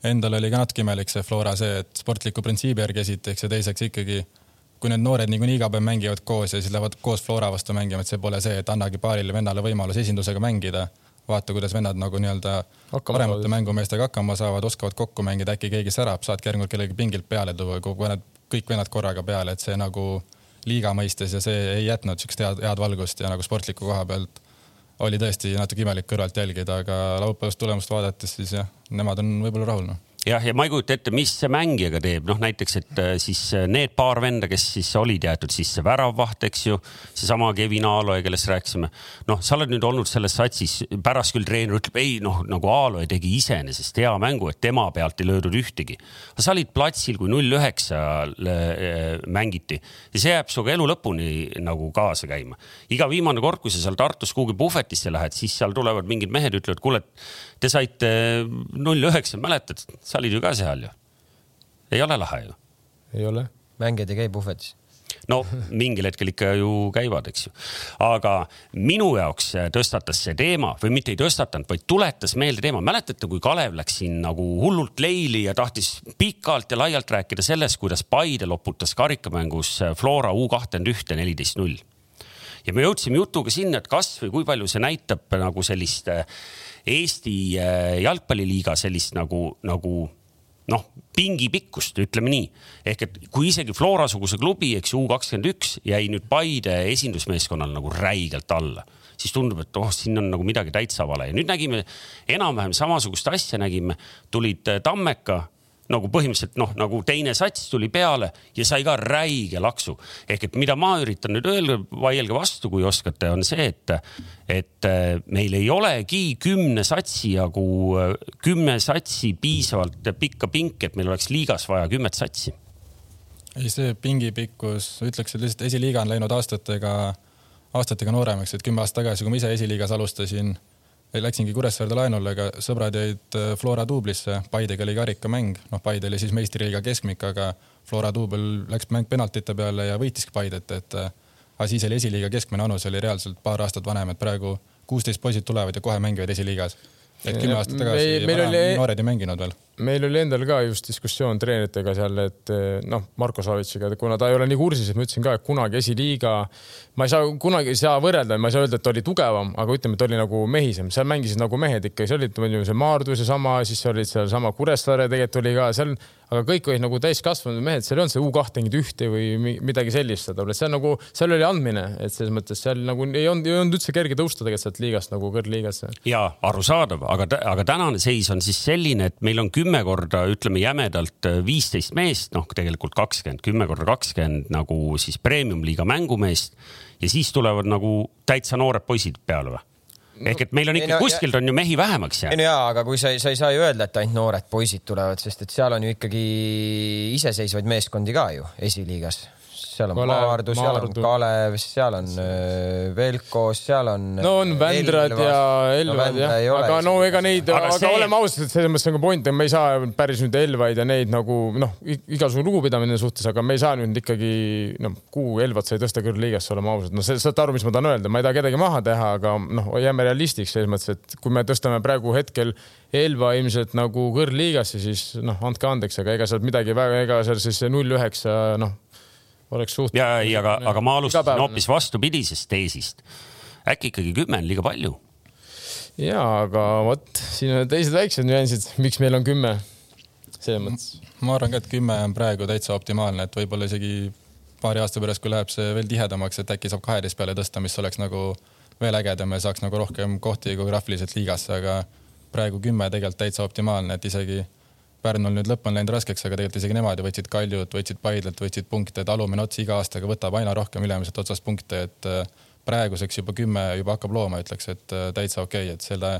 endal oli ka natuke imelik see Flora see, et sportliku printsiibi järgi esiteks ja teiseks ikkagi, kui need noored niikuinii iga päev mängivad koos ja siis lähevad koos Flora vastu mängima, et see pole see, et annagi paarile vennale võimalus esindusega mängida. Vaata, kuidas vennad nagu nii-öelda paremate mängumeestega hakkama saavad, oskavad kokku mängida, äkki keegi särab, saadki järgmine kord kellegi pingilt peale tuua, kui vennad, kõik vennad korraga peale, et see nagu liiga mõistes ja see ei jätnud siukest head, head valgust ja nagu sportliku koha pealt oli tõesti natuke imelik kõrvalt jälgida, aga laupäevast tulemust vaadates siis jah, nemad on võib-olla rahul noh jah, ja ma ei kujuta ette, mis see mängijaga teeb, noh näiteks, et äh, siis äh, need paar venda, kes siis olid jäetud sisse, väravvaht, eks ju, seesama Kevin Aaloe, kellest rääkisime. noh, sa oled nüüd olnud selles satsis, pärast küll treener ütleb ei noh, nagu Aaloe tegi iseenesest hea mängu, et tema pealt ei löödud ühtegi. sa olid platsil, kui null üheksa äh, mängiti ja see jääb sinuga elu lõpuni nagu kaasa käima. iga viimane kord, kui sa seal Tartus kuhugi puhvetisse lähed, siis seal tulevad mingid mehed, ütlevad, kuule, te saite null üheksa, mäletad? Sa olid ju ka seal ju. ei ole lahe ju. ei ole. mängijad ei käi puhvetis no mingil hetkel ikka ju käivad, eks ju. aga minu jaoks tõstatas see teema või mitte ei tõstatanud, vaid tuletas meelde teema. mäletate, kui Kalev läks siin nagu hullult leili ja tahtis pikalt ja laialt rääkida sellest, kuidas Paide loputas karikamängus Flora U kakskümmend ühte neliteist null. ja me jõudsime jutuga sinna, et kasvõi kui palju see näitab nagu sellist Eesti äh, jalgpalliliiga sellist nagu, nagu noh, pingi pikkust, ütleme nii. ehk et kui isegi Flora-suguse klubi, eks ju, U kakskümmend üks jäi nüüd Paide esindusmeeskonnal nagu räigelt alla, siis tundub, et oh, siin on nagu midagi täitsa vale ja nüüd nägime enam-vähem samasugust asja nägime, tulid Tammeka nagu põhimõtteliselt noh, nagu teine sats tuli peale ja sai ka räige laksu. ehk et mida ma üritan nüüd öelda, vaielge vastu, kui oskate, on see, et, et äh, meil ei olegi kümne satsi jagu, kümme satsi piisavalt pikka pinki, et meil oleks liigas vaja kümmet satsi. ei, see pingi pikkus, ütleks, et lihtsalt esiliiga on läinud aastatega, aastatega nooremaks, et kümme aastat tagasi, kui ma ise esiliigas alustasin läksingi Kuressaarde laenule, aga sõbrad jäid äh, Flora duublisse, Paidega oli karikamäng, noh, Paide oli siis meistriliiga keskmik, aga Flora duubel läks mäng penaltite peale ja võitiski Paidet, et äh, aga siis oli esiliiga keskmine vanus oli reaalselt paar aastat vanem, et praegu kuusteist poisid tulevad ja kohe mängivad esiliigas. et kümme aastat tagasi meil, meil oli... noored ei mänginud veel meil oli endal ka just diskussioon treeneritega seal, et eh, noh, Marko Savitšiga, kuna ta ei ole nii kursis, et ma ütlesin ka, et kunagi esiliiga, ma ei saa kunagi ei saa võrrelda, ma ei saa öelda, et oli tugevam, aga ütleme, et oli nagu mehisem, seal mängisid nagu mehed ikka, seal olid muidu see Maardu seesama, siis olid sealsama Kuressaare tegelikult oli ka seal, aga kõik olid nagu täiskasvanud mehed, seal ei olnud see U kahtekümmend ühte või midagi sellist, see on nagu, seal oli andmine, et selles mõttes seal nagu ei olnud, ei olnud üldse kerge tõusta tegelikult sealt liigast nagu kõrgliigasse. ja arusaadav, aga, aga tänane seis on siis selline, et meil on kümme kümme korda, ütleme jämedalt äh, viisteist meest, noh, tegelikult kakskümmend, kümme korda kakskümmend nagu siis premium-liiga mängumeest ja siis tulevad nagu täitsa noored poisid peale või? ehk et meil on ikka no, kuskilt on ju mehi vähemaks jäänud. jaa, aga kui sa, sa ei saa ju öelda, et ainult noored poisid tulevad, sest et seal on ju ikkagi iseseisvaid meeskondi ka ju esiliigas seal on Maardu, seal on Kalev, seal on äh, Velkos, seal on. no on Vändrad ja Elvad no, jah, aga no ega neid, aga, aga see... oleme ausad, selles mõttes nagu point, et me ei saa päris nüüd Elvaid ja neid nagu noh, igasugune lugupidamine suhtes, aga me ei saa nüüd ikkagi noh, kuhu Elvad sai tõsta kõrgliigasse, oleme ausad, no saate aru, mis ma tahan öelda, ma ei taha kedagi maha teha, aga noh, jääme realistiks selles mõttes, et kui me tõstame praegu hetkel Elva ilmselt nagu kõrgliigasse, siis noh, andke andeks, aga ega sealt midagi väga, ega seal siis null üheksa, noh, oleks suht. ja, ei, aga, aga ma alustasin hoopis vastupidisest teesist. äkki ikkagi kümme on liiga palju? ja, aga vot siin on teised väiksed nüansid, miks meil on kümme, selles mõttes. ma arvan ka, et kümme on praegu täitsa optimaalne, et võib-olla isegi paari aasta pärast, kui läheb see veel tihedamaks, et äkki saab kaheteist peale tõsta, mis oleks nagu veel ägedam ja saaks nagu rohkem kohti geograafiliselt liigasse, aga praegu kümme tegelikult täitsa optimaalne, et isegi Pärnul nüüd lõpp on läinud raskeks, aga tegelikult isegi nemad ju võtsid Kaljut, võtsid Paidlat, võtsid punkte, et alumine ots iga aastaga võtab aina rohkem ülemisest otsast punkte, et äh, praeguseks juba kümme juba hakkab looma, ütleks, et äh, täitsa okei okay,, et selle,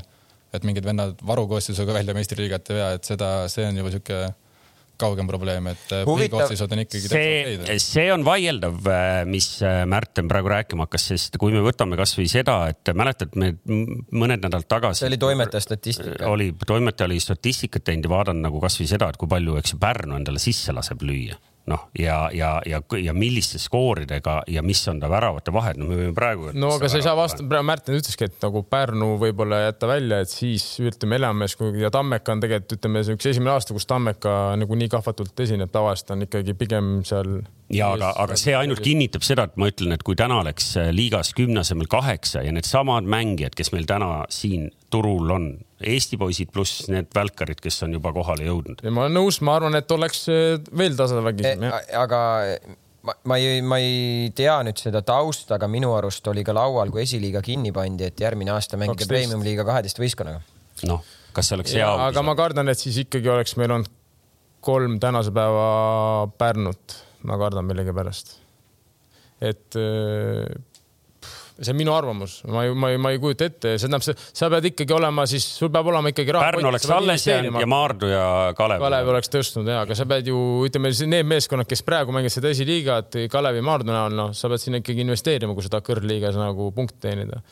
et mingid vennad varukoostisega välja meistriliigat ei vea, et seda, see on juba sihuke kaugem probleem, et äh, põhikoostised on ikkagi see, see on vaieldav, äh, mis äh, Märten praegu rääkima hakkas, sest kui me võtame kasvõi seda, et mäletad, me mõned nädalad tagasi. see oli toimetaja statistika. oli, toimetaja oli statistikat teinud ja vaadanud nagu kasvõi seda, et kui palju, eks ju, Pärnu endale sisse laseb lüüa noh, ja, ja, ja, ja milliste skooridega ja mis on ta väravate vahed, no me võime praegu. no aga sa ei saa vastu, praegu Märten ütleski, et nagu Pärnu võib-olla jätta välja, et siis ütleme, Ellamäes ja Tammeka on tegelikult ütleme, see üks esimene aasta, kus Tammeka nagu nii kahvatult esineb, tavaliselt on ikkagi pigem seal ja aga, aga see ainult kinnitab seda, et ma ütlen, et kui täna oleks äh, liigas kümne asemel kaheksa ja needsamad mängijad, kes meil täna siin turul on, Eesti poisid pluss need välkarid, kes on juba kohale jõudnud. ma olen nõus, ma arvan, et oleks äh, veel tasavägisem e,. aga ma, ma ei, ma ei tea nüüd seda tausta, aga minu arust oli ka laual, kui esiliiga kinni pandi, et järgmine aasta mängida premium-liiga kaheteist võistkonnaga. noh, kas see oleks hea aga ma kardan, et siis ikkagi oleks meil olnud kolm tänase päeva Pärnut ma kardan millegipärast. et äh, see on minu arvamus, ma ei, ma ei, ma ei kujuta ette, see tähendab, sa pead ikkagi olema siis, sul peab olema ikkagi raha. Pärnu oleks alles jäänud ja Maardu ja Kalev. Kalev oleks tõstnud ja, aga sa pead ju, ütleme, need meeskonnad, kes praegu mängivad seda esiliigat Kalevi Maardu näol, noh, sa pead sinna ikkagi investeerima, kui sa tahad kõrgliigas nagu punkte teenida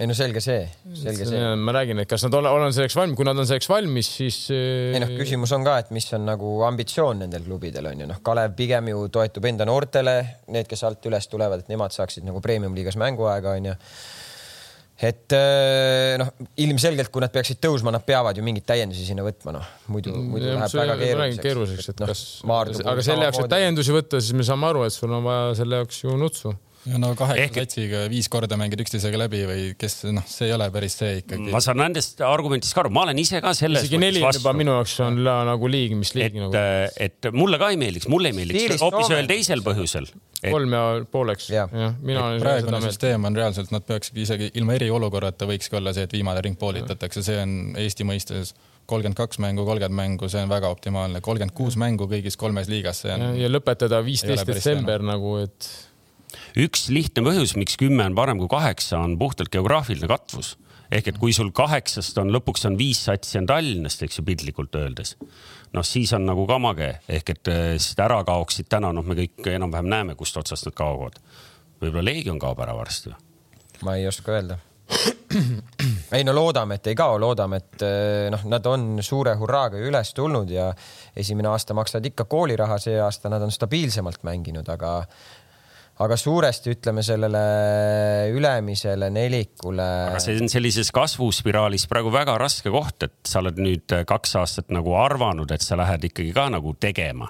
ei no selge see, selge see. ma räägin, et kas nad ole, olen selleks valmis, kui nad on selleks valmis, siis. ei noh, küsimus on ka, et mis on nagu ambitsioon nendel klubidel on ju noh, Kalev pigem ju toetub enda noortele, need, kes alt üles tulevad, et nemad saaksid nagu premium-liigas mänguaega on ju et äh, noh, ilmselgelt, kui nad peaksid tõusma, nad peavad ju mingeid täiendusi sinna võtma, noh muidu, muidu ja, läheb väga keeruliseks. keeruliseks, et no, kas, aga selle jaoks, et täiendusi võtta, siis me saame aru, et sul on vaja selle jaoks ju nutsu no kaheksa Ehk... satsiga viis korda mängid üksteisega läbi või kes noh, see ei ole päris see ikkagi. ma saan nendest argumentidest ka aru, ma olen ise ka selles. isegi neli on juba minu jaoks on la, nagu liig, mis liig et, nagu. et mulle ka ei meeldiks, mulle ei meeldiks hoopis ühel teisel põhjusel et.... kolm ja pooleks ja, ja, mina olen. praegune süsteem on reaalselt, nad peakski isegi ilma eriolukorrata võikski olla see, et viimane ring poolitatakse, see on Eesti mõistes kolmkümmend kaks mängu, kolmkümmend mängu, see on väga optimaalne, kolmkümmend kuus mängu kõigis kolmes liigas, see on. ja lõpetada viisteist detsember nagu, et üks lihtne põhjus, miks kümme on parem kui kaheksa, on puhtalt geograafiline katvus. ehk et kui sul kaheksast on lõpuks on viis satsi on Tallinnast, eks ju, piltlikult öeldes, noh, siis on nagu kamage ehk et äh, sest ära kaoksid täna, noh, me kõik enam-vähem näeme, kust otsast nad kaovad. võib-olla Leegion kaob ära varsti. ma ei oska öelda ei no loodame, et ei kao, loodame, et äh, noh, nad on suure hurraaga üles tulnud ja esimene aasta maksavad ikka kooliraha, see aasta nad on stabiilsemalt mänginud, aga aga suuresti ütleme sellele ülemisele nelikule. aga see on sellises kasvuspiraalis praegu väga raske koht, et sa oled nüüd kaks aastat nagu arvanud, et sa lähed ikkagi ka nagu tegema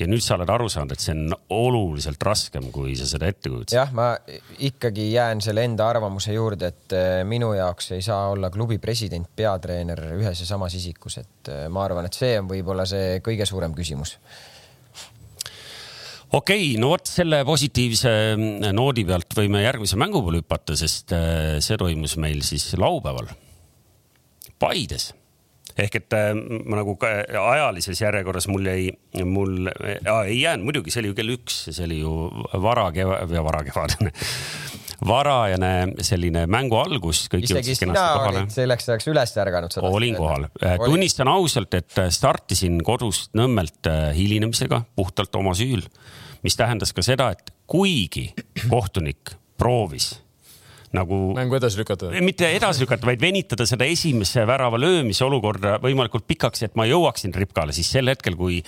ja nüüd sa oled aru saanud, et see on oluliselt raskem, kui sa seda ette kujutasid. jah, ma ikkagi jään selle enda arvamuse juurde, et eh, minu jaoks ei saa olla klubi president, peatreener ühes ja samas isikus, et eh, ma arvan, et see on võib-olla see kõige suurem küsimus okei okay,, no vot selle positiivse mm, noodi pealt võime järgmise mängu poole hüpata, sest äh, see toimus meil siis laupäeval. Paides. Ehk et äh, ma nagu ajalises järjekorras mul jäi, mul äh, ei jäänud muidugi, see oli ju kell üks, see oli ju varakeva- või varakevadine varajane selline mängu algus. isegi sina olid selleks ajaks üles ärganud. olin kohal, tunnistan ausalt, et startisin kodust Nõmmelt hilinemisega puhtalt oma süül mis tähendas ka seda, et kuigi kohtunik proovis nagu. mängu edasi lükata. mitte edasi lükata, vaid venitada seda esimese värava löömise olukorda võimalikult pikaks, et ma jõuaksin ripkale, siis sel hetkel, kui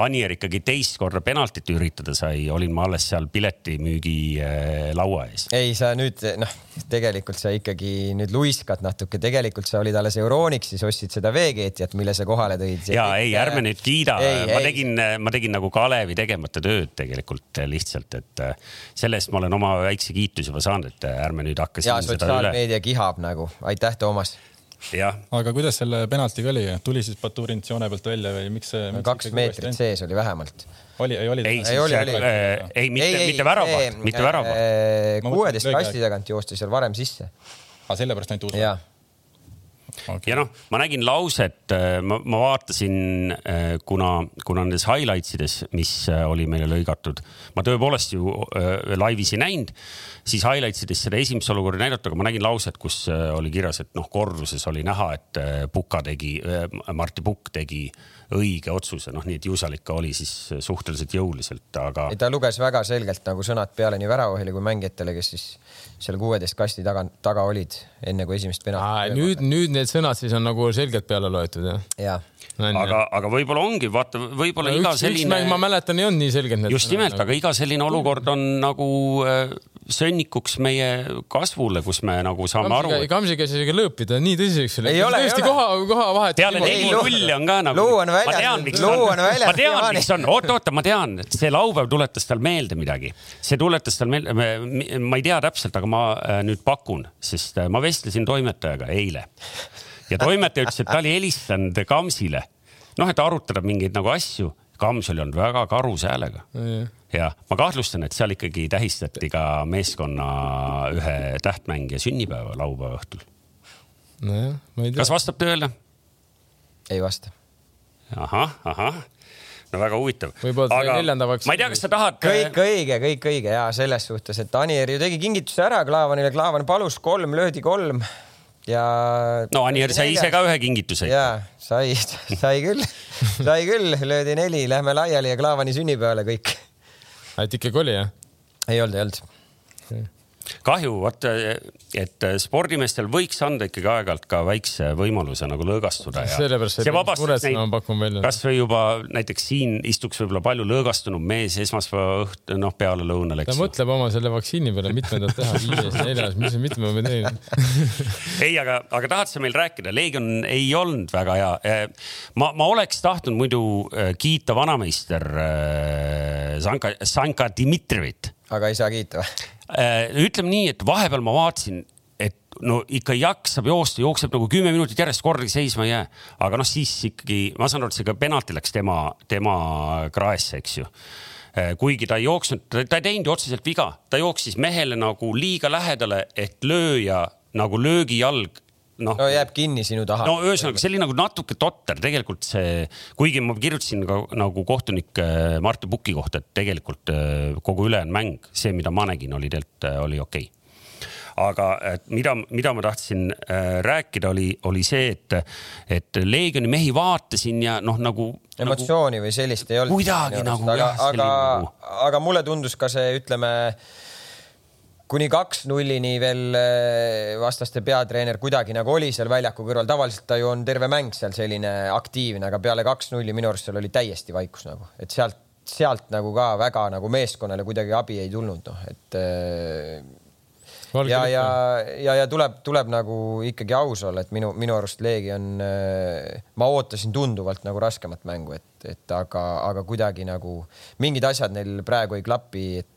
Anier ikkagi teist korda penaltit üritada sai, olin ma alles seal piletimüügi äh, laua ees. ei, sa nüüd noh, tegelikult sa ikkagi nüüd luiskad natuke, tegelikult sa olid alles Euroniks, siis ostsid seda veekeetjat, mille sa kohale tõid. ja ei, ärme nüüd kiida, ma ei. tegin, ma tegin nagu Kalevi tegemata tööd tegelikult lihtsalt, et äh, selle eest ma olen oma väikse kiituse juba saanud, et äh, ärme nüüd hakka. ja sotsiaalmeedia kihab nagu, aitäh, Toomas aga kuidas selle penaltiga oli, tuli siis Baturint joone pealt välja või miks see? kaks meetrit sees oli vähemalt. oli, ei oli? ei, ei, oli, oli. Äh, ei, mitte, mitte väravaht, mitte väravaht. Äh, kuueteist kasti tagant joosti seal varem sisse. aa, sellepärast ainult uus? okay.. ja noh, ma nägin lauset, äh, ma, ma vaatasin, äh, kuna, kuna nendes highlights ides, mis äh, oli meile lõigatud, ma tõepoolest ju äh, laivis ei näinud, siis highlights ides seda esimest olukorda näidata, aga ma nägin lauset, kus oli kirjas, et noh, korduses oli näha, et Puka tegi, Martti Pukk tegi õige otsuse, noh, nii et Juusal ikka oli siis suhteliselt jõuliselt, aga. ta luges väga selgelt nagu sõnad peale nii väravahile kui mängijatele, kes siis seal kuueteist kasti taga, taga olid enne kui esimest penaltit. nüüd, nüüd need sõnad siis on nagu selgelt peale loetud jah? jah aga, aga võib-olla ongi, vaata, võib-olla no, iga üks, selline. ma mäletan, ei olnud nii selgelt. just nimelt, aga iga selline olukord on nagu äh, sõnnikuks meie kasvule, kus me nagu saame Kamsi, aru. Kamsi käis isegi lõõpida nii tõsiseks. ei ole, ei ole. koha, koha vahet. peale neli nulli on ka nagu. luu on väljas, luu on väljas. ma tean, miks on, oota, oota, ma tean, see laupäev tuletas tal meelde midagi. see tuletas tal meelde, ma ei tea täpselt, aga ma äh, nüüd pakun, sest äh, ma vestlesin toimetajaga eile ja toimetaja ütles, et ta oli helistanud Kamsile, noh, et arutada mingeid nagu asju. Kams oli olnud väga karus häälega ja ma kahtlustan, et seal ikkagi tähistati ka meeskonna ühe tähtmängija sünnipäeva laupäeva õhtul. nojah, ma ei tea. kas vastab tõele? ei vasta. ahah, ahah no väga huvitav. võib-olla aga... neljandavaks. ma ei tea, kas sa tahad. kõik õige, kõik õige ja selles suhtes, et Anier ju tegi kingituse ära Klaavanile, Klaavan palus kolm, löödi kolm ja. no Anier sai ise ka ühe kingituse. ja sai, sai küll, sai küll, löödi neli, lähme laiali ja Klaavani sünnipäevale kõik. Et ikkagi oli jah? ei olnud, ei olnud okay kahju, vot, et spordimeestel võiks anda ikkagi aeg-ajalt ka väikse võimaluse nagu lõõgastuda ja sellepärast see vabastas neid, ma pakun välja. kasvõi juba näiteks siin istuks võib-olla palju lõõgastunum mees esmaspäeva õhtu, noh, pealelõunal, eks. ta mõtleb oma selle vaktsiini peale, mitmendat teha, viies, neljas, mis, mitme ma teen ei, aga, aga tahad sa meil rääkida, Leegion ei olnud väga hea. Ma, ma oleks tahtnud muidu eh, kiita vanameister Sanka, eh, Sanka Dmitrijevit. aga ei saa kiita või? Äh, ütleme nii, et vahepeal ma vaatasin, et no ikka jaksab joosta, jookseb nagu kümme minutit järjest kordagi seisma ei jää. aga noh, siis ikkagi ma saan aru, et see ka penalti läks tema, tema kraesse, eks ju äh, kuigi ta ei jooksnud, ta ei teinud ju otseselt viga, ta jooksis mehele nagu liiga lähedale, et lööja nagu löögijalg noh. no jääb kinni sinu taha. no ühesõnaga, see oli nagu natuke totter, tegelikult see, kuigi ma kirjutasin ka nagu kohtunik äh, Martti Puki kohta, et tegelikult äh, kogu ülejäänud mäng, see, mida ma nägin, oli tegelikult, äh, oli okei okay aga et mida, mida ma tahtsin äh, rääkida, oli, oli see, et, et Leegioni mehi vaatasin ja noh, nagu. emotsiooni nagu, või sellist ei olnud. kuidagi nagu. aga, aga, nagu... aga mulle tundus ka see, ütleme kuni kaks nullini veel eh, vastaste peatreener kuidagi nagu oli seal väljaku kõrval, tavaliselt ta ju on terve mäng seal selline aktiivne, aga peale kaks nulli minu arust seal oli täiesti vaikus nagu, et sealt, sealt nagu ka väga nagu meeskonnale kuidagi abi ei tulnud, noh, et. Eh, ja, ja, ja, ja tuleb, tuleb nagu ikkagi aus olla, et minu, minu arust Leegion, eh, ma ootasin tunduvalt nagu raskemat mängu, et, et aga, aga kuidagi nagu mingid asjad neil praegu ei klapi, et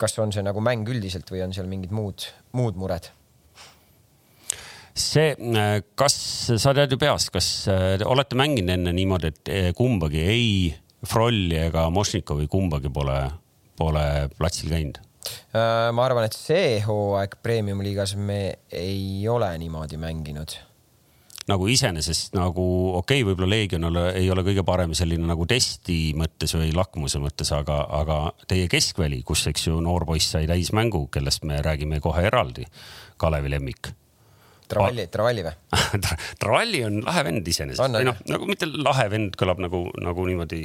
kas on see nagu mäng üldiselt või on seal mingid muud, muud mured? see, äh, kas sa tead ju peast, kas äh, olete mänginud enne niimoodi, et äh, kumbagi ei Frolli ega Mošnikovi kumbagi pole, pole platsil käinud? ma arvan, et see hooaeg Premium-liigas me ei ole niimoodi mänginud nagu iseenesest nagu okei okay,, võib-olla Leegion ei ole kõige parem selline nagu testi mõttes või lakmuse mõttes, aga, aga teie keskväli, kus, eks ju, noor poiss sai täismängu, kellest me räägime kohe eraldi, Kalevi lemmik. Travalli, Travalli või Travalli on lahe vend iseenesest või noh, nagu mitte lahe vend kõlab nagu, nagu niimoodi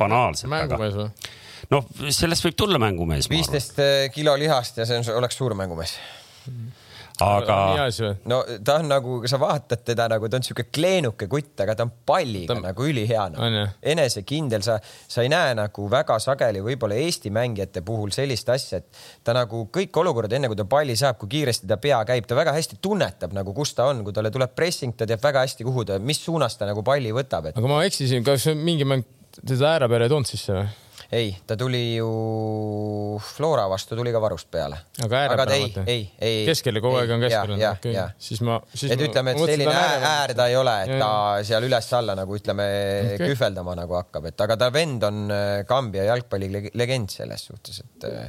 banaalselt. mängumees või? noh, sellest võib tulla mängumees. viisteist kilo lihast ja see on, oleks suur mängumees mm aga. no ta on nagu, sa vaatad teda nagu ta on sihuke kleenuke kutt, aga ta on palliga ta... nagu ülihea no.. enesekindel, sa, sa ei näe nagu väga sageli võib-olla Eesti mängijate puhul sellist asja, et ta nagu kõik olukorrad, enne kui ta palli saab, kui kiiresti ta pea käib, ta väga hästi tunnetab nagu, kus ta on, kui talle tuleb pressing, ta teab väga hästi, kuhu ta, mis suunas ta nagu palli võtab et.... aga ma eksisin, kas mingi mäng teda ääre peale ei toonud sisse või? Ei, ta tuli ju Flora vastu tuli ka varust peale. aga ääre peale ei, ei, ei. keskel kogu aeg on keskel. Okay. siis ma, siis et ma, ütleme, et selline äär, äär ta ei ole, et ja, ta seal üles-alla nagu ütleme okay. kühveldama nagu hakkab, et aga ta vend on äh, Kambja jalgpallilegend selles suhtes, et äh,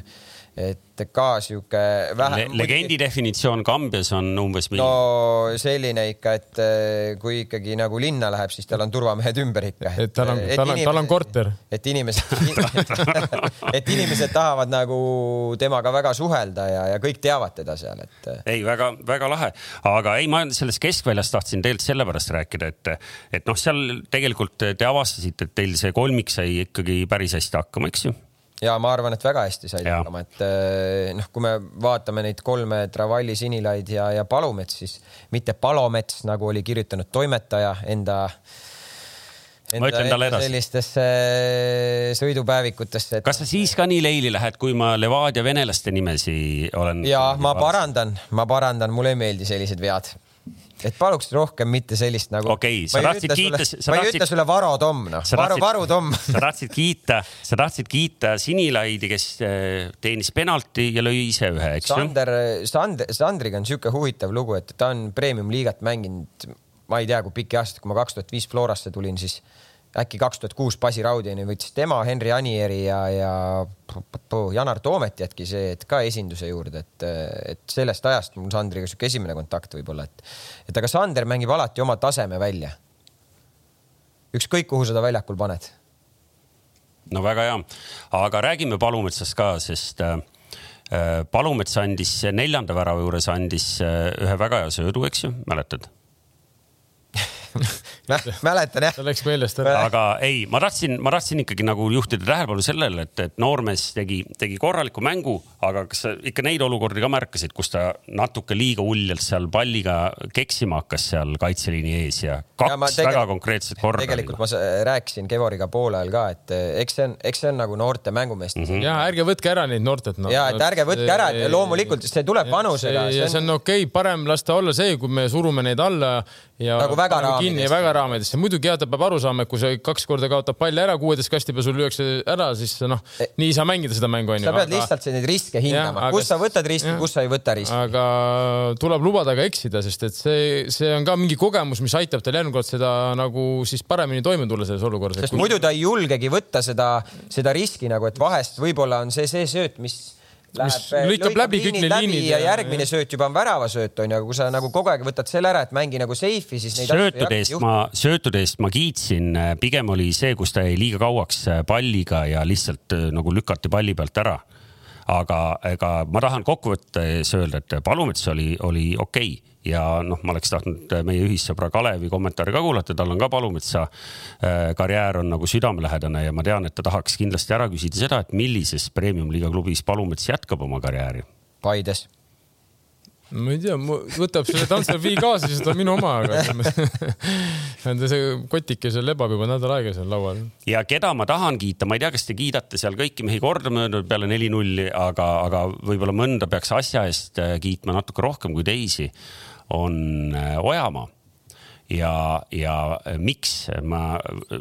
et ka sihuke vähe Le. legendi definitsioon Kambjas on umbes milline? no selline ikka, et eh, kui ikkagi nagu linna läheb, siis tal on turvamehed ümber ikka. et tal on, tal on, tal on korter. et inimesed et inimesed tahavad nagu temaga väga suhelda ja, ja kõik teavad teda seal, et. ei, väga-väga lahe, aga ei, ma sellest keskväljast tahtsin tegelikult sellepärast rääkida, et, et noh, seal tegelikult te avastasite, et teil see kolmik sai ikkagi päris hästi hakkama, eks ju ja ma arvan, et väga hästi said hakkama, et eh, noh, kui me vaatame neid kolme Travalli, Sinilaid ja, ja Palumets, siis mitte Palomets, nagu oli kirjutanud toimetaja enda Enda, ma ütlen talle edasi. sellistesse sõidupäevikutesse et.... kas sa siis ka nii leili lähed, kui ma Levadia venelaste nimesi olen? ja ma parandan, ma parandan, mulle ei meeldi sellised vead et paluks rohkem mitte sellist nagu. okei okay,, sa tahtsid kiita. ma ei ütle sulle Varo Tomm, noh, Varu, Varu Tomm sa tahtsid kiita, sa tahtsid kiita Sinilaidi, kes eh, teenis penalti ja lõi ise ühe, eks ju. Sander, Sander, Sandriga on sihuke huvitav lugu, et ta on premium-liigat mänginud, ma ei tea, kui pikki aastaid, kui ma kaks tuhat viis Florasse tulin, siis äkki kaks tuhat kuus Basi Raudini võttis tema, Henri Anieri ja, ja Janar Toomet jätki see, et ka esinduse juurde, et, et sellest ajast mul Sandriga sihuke esimene kontakt võib-olla, et, et aga Sander mängib alati oma taseme välja. ükskõik, kuhu sa ta väljakul paned. no väga hea, aga räägime Palumetsast ka, sest äh, Palumets andis neljanda värava juures andis äh, ühe väga hea söödu, eks ju, mäletad mäletan jah. see läks meelest ära. aga ei, ma tahtsin, ma tahtsin ikkagi nagu juhtida tähelepanu sellele, et, et noormees tegi, tegi korraliku mängu, aga kas sa ikka neid olukordi ka märkasid, kus ta natuke liiga uljalt seal palliga keksima hakkas seal kaitseliini ees ja kaks ja väga konkreetset korda. tegelikult ma rääkisin Kevoriga poole ajal ka, et eks see on, eks see on nagu noorte mängumeeste mm. -hmm. ja ärge võtke ära neid noortet no.. ja et ärge võtke ära, et loomulikult see tuleb vanusega. ja see on okei okay,, parem lasta olla see, kui me surume neid alla ja nagu väga kinni ja väga raamidesse. muidugi jah, ta peab aru saama, et kui sa kaks korda kaotab palli ära kuueteist kasti peal, sul lüüakse ära, siis noh, e- nii ei saa mängida seda mängu onju. sa pead aga... lihtsalt neid riske hindama, kus sa võtad riski, kus sa ei võta riski. aga tuleb lubada ka eksida, sest et see, see on ka mingi kogemus, mis aitab tal järgmine kord seda nagu siis paremini toime tulla selles olukorras. sest kui... muidu ta ei julgegi võtta seda, seda riski nagu, et vahest võib-olla on see see sööt, mis Läheb, lükkab läbi kõik need liinid ja, ja järgmine sööt juba on väravasööt onju, aga kui sa nagu kogu aeg võtad selle ära, et mängi nagu safe'i, siis neid söötude eest ma, söötude eest ma kiitsin, pigem oli see, kus ta jäi liiga kauaks palliga ja lihtsalt nagu lükati palli pealt ära. aga ega ma tahan kokkuvõttes öelda, et Palumets oli, oli okei okay ja noh, ma oleks tahtnud meie ühissõbra Kalevi kommentaare ka kuulata, tal on ka Palumetsa äh, karjäär on nagu südamelähedane ja ma tean, et ta tahaks kindlasti ära küsida seda, et millises premium-liiga klubis Palumets jätkab oma karjääri. Paides ma ei tea, võtab selle tantsuvi kaasa, siis ta on minu oma, aga see kotike seal lebab juba nädal aega seal laual. ja keda ma tahan kiita, ma ei tea, kas te kiidate seal kõiki mehi kordamööda peale neli-nulli, aga, aga võib-olla mõnda peaks asja eest äh, kiitma natuke rohkem kui teisi on äh, Ojamaa ja, ja äh, miks ma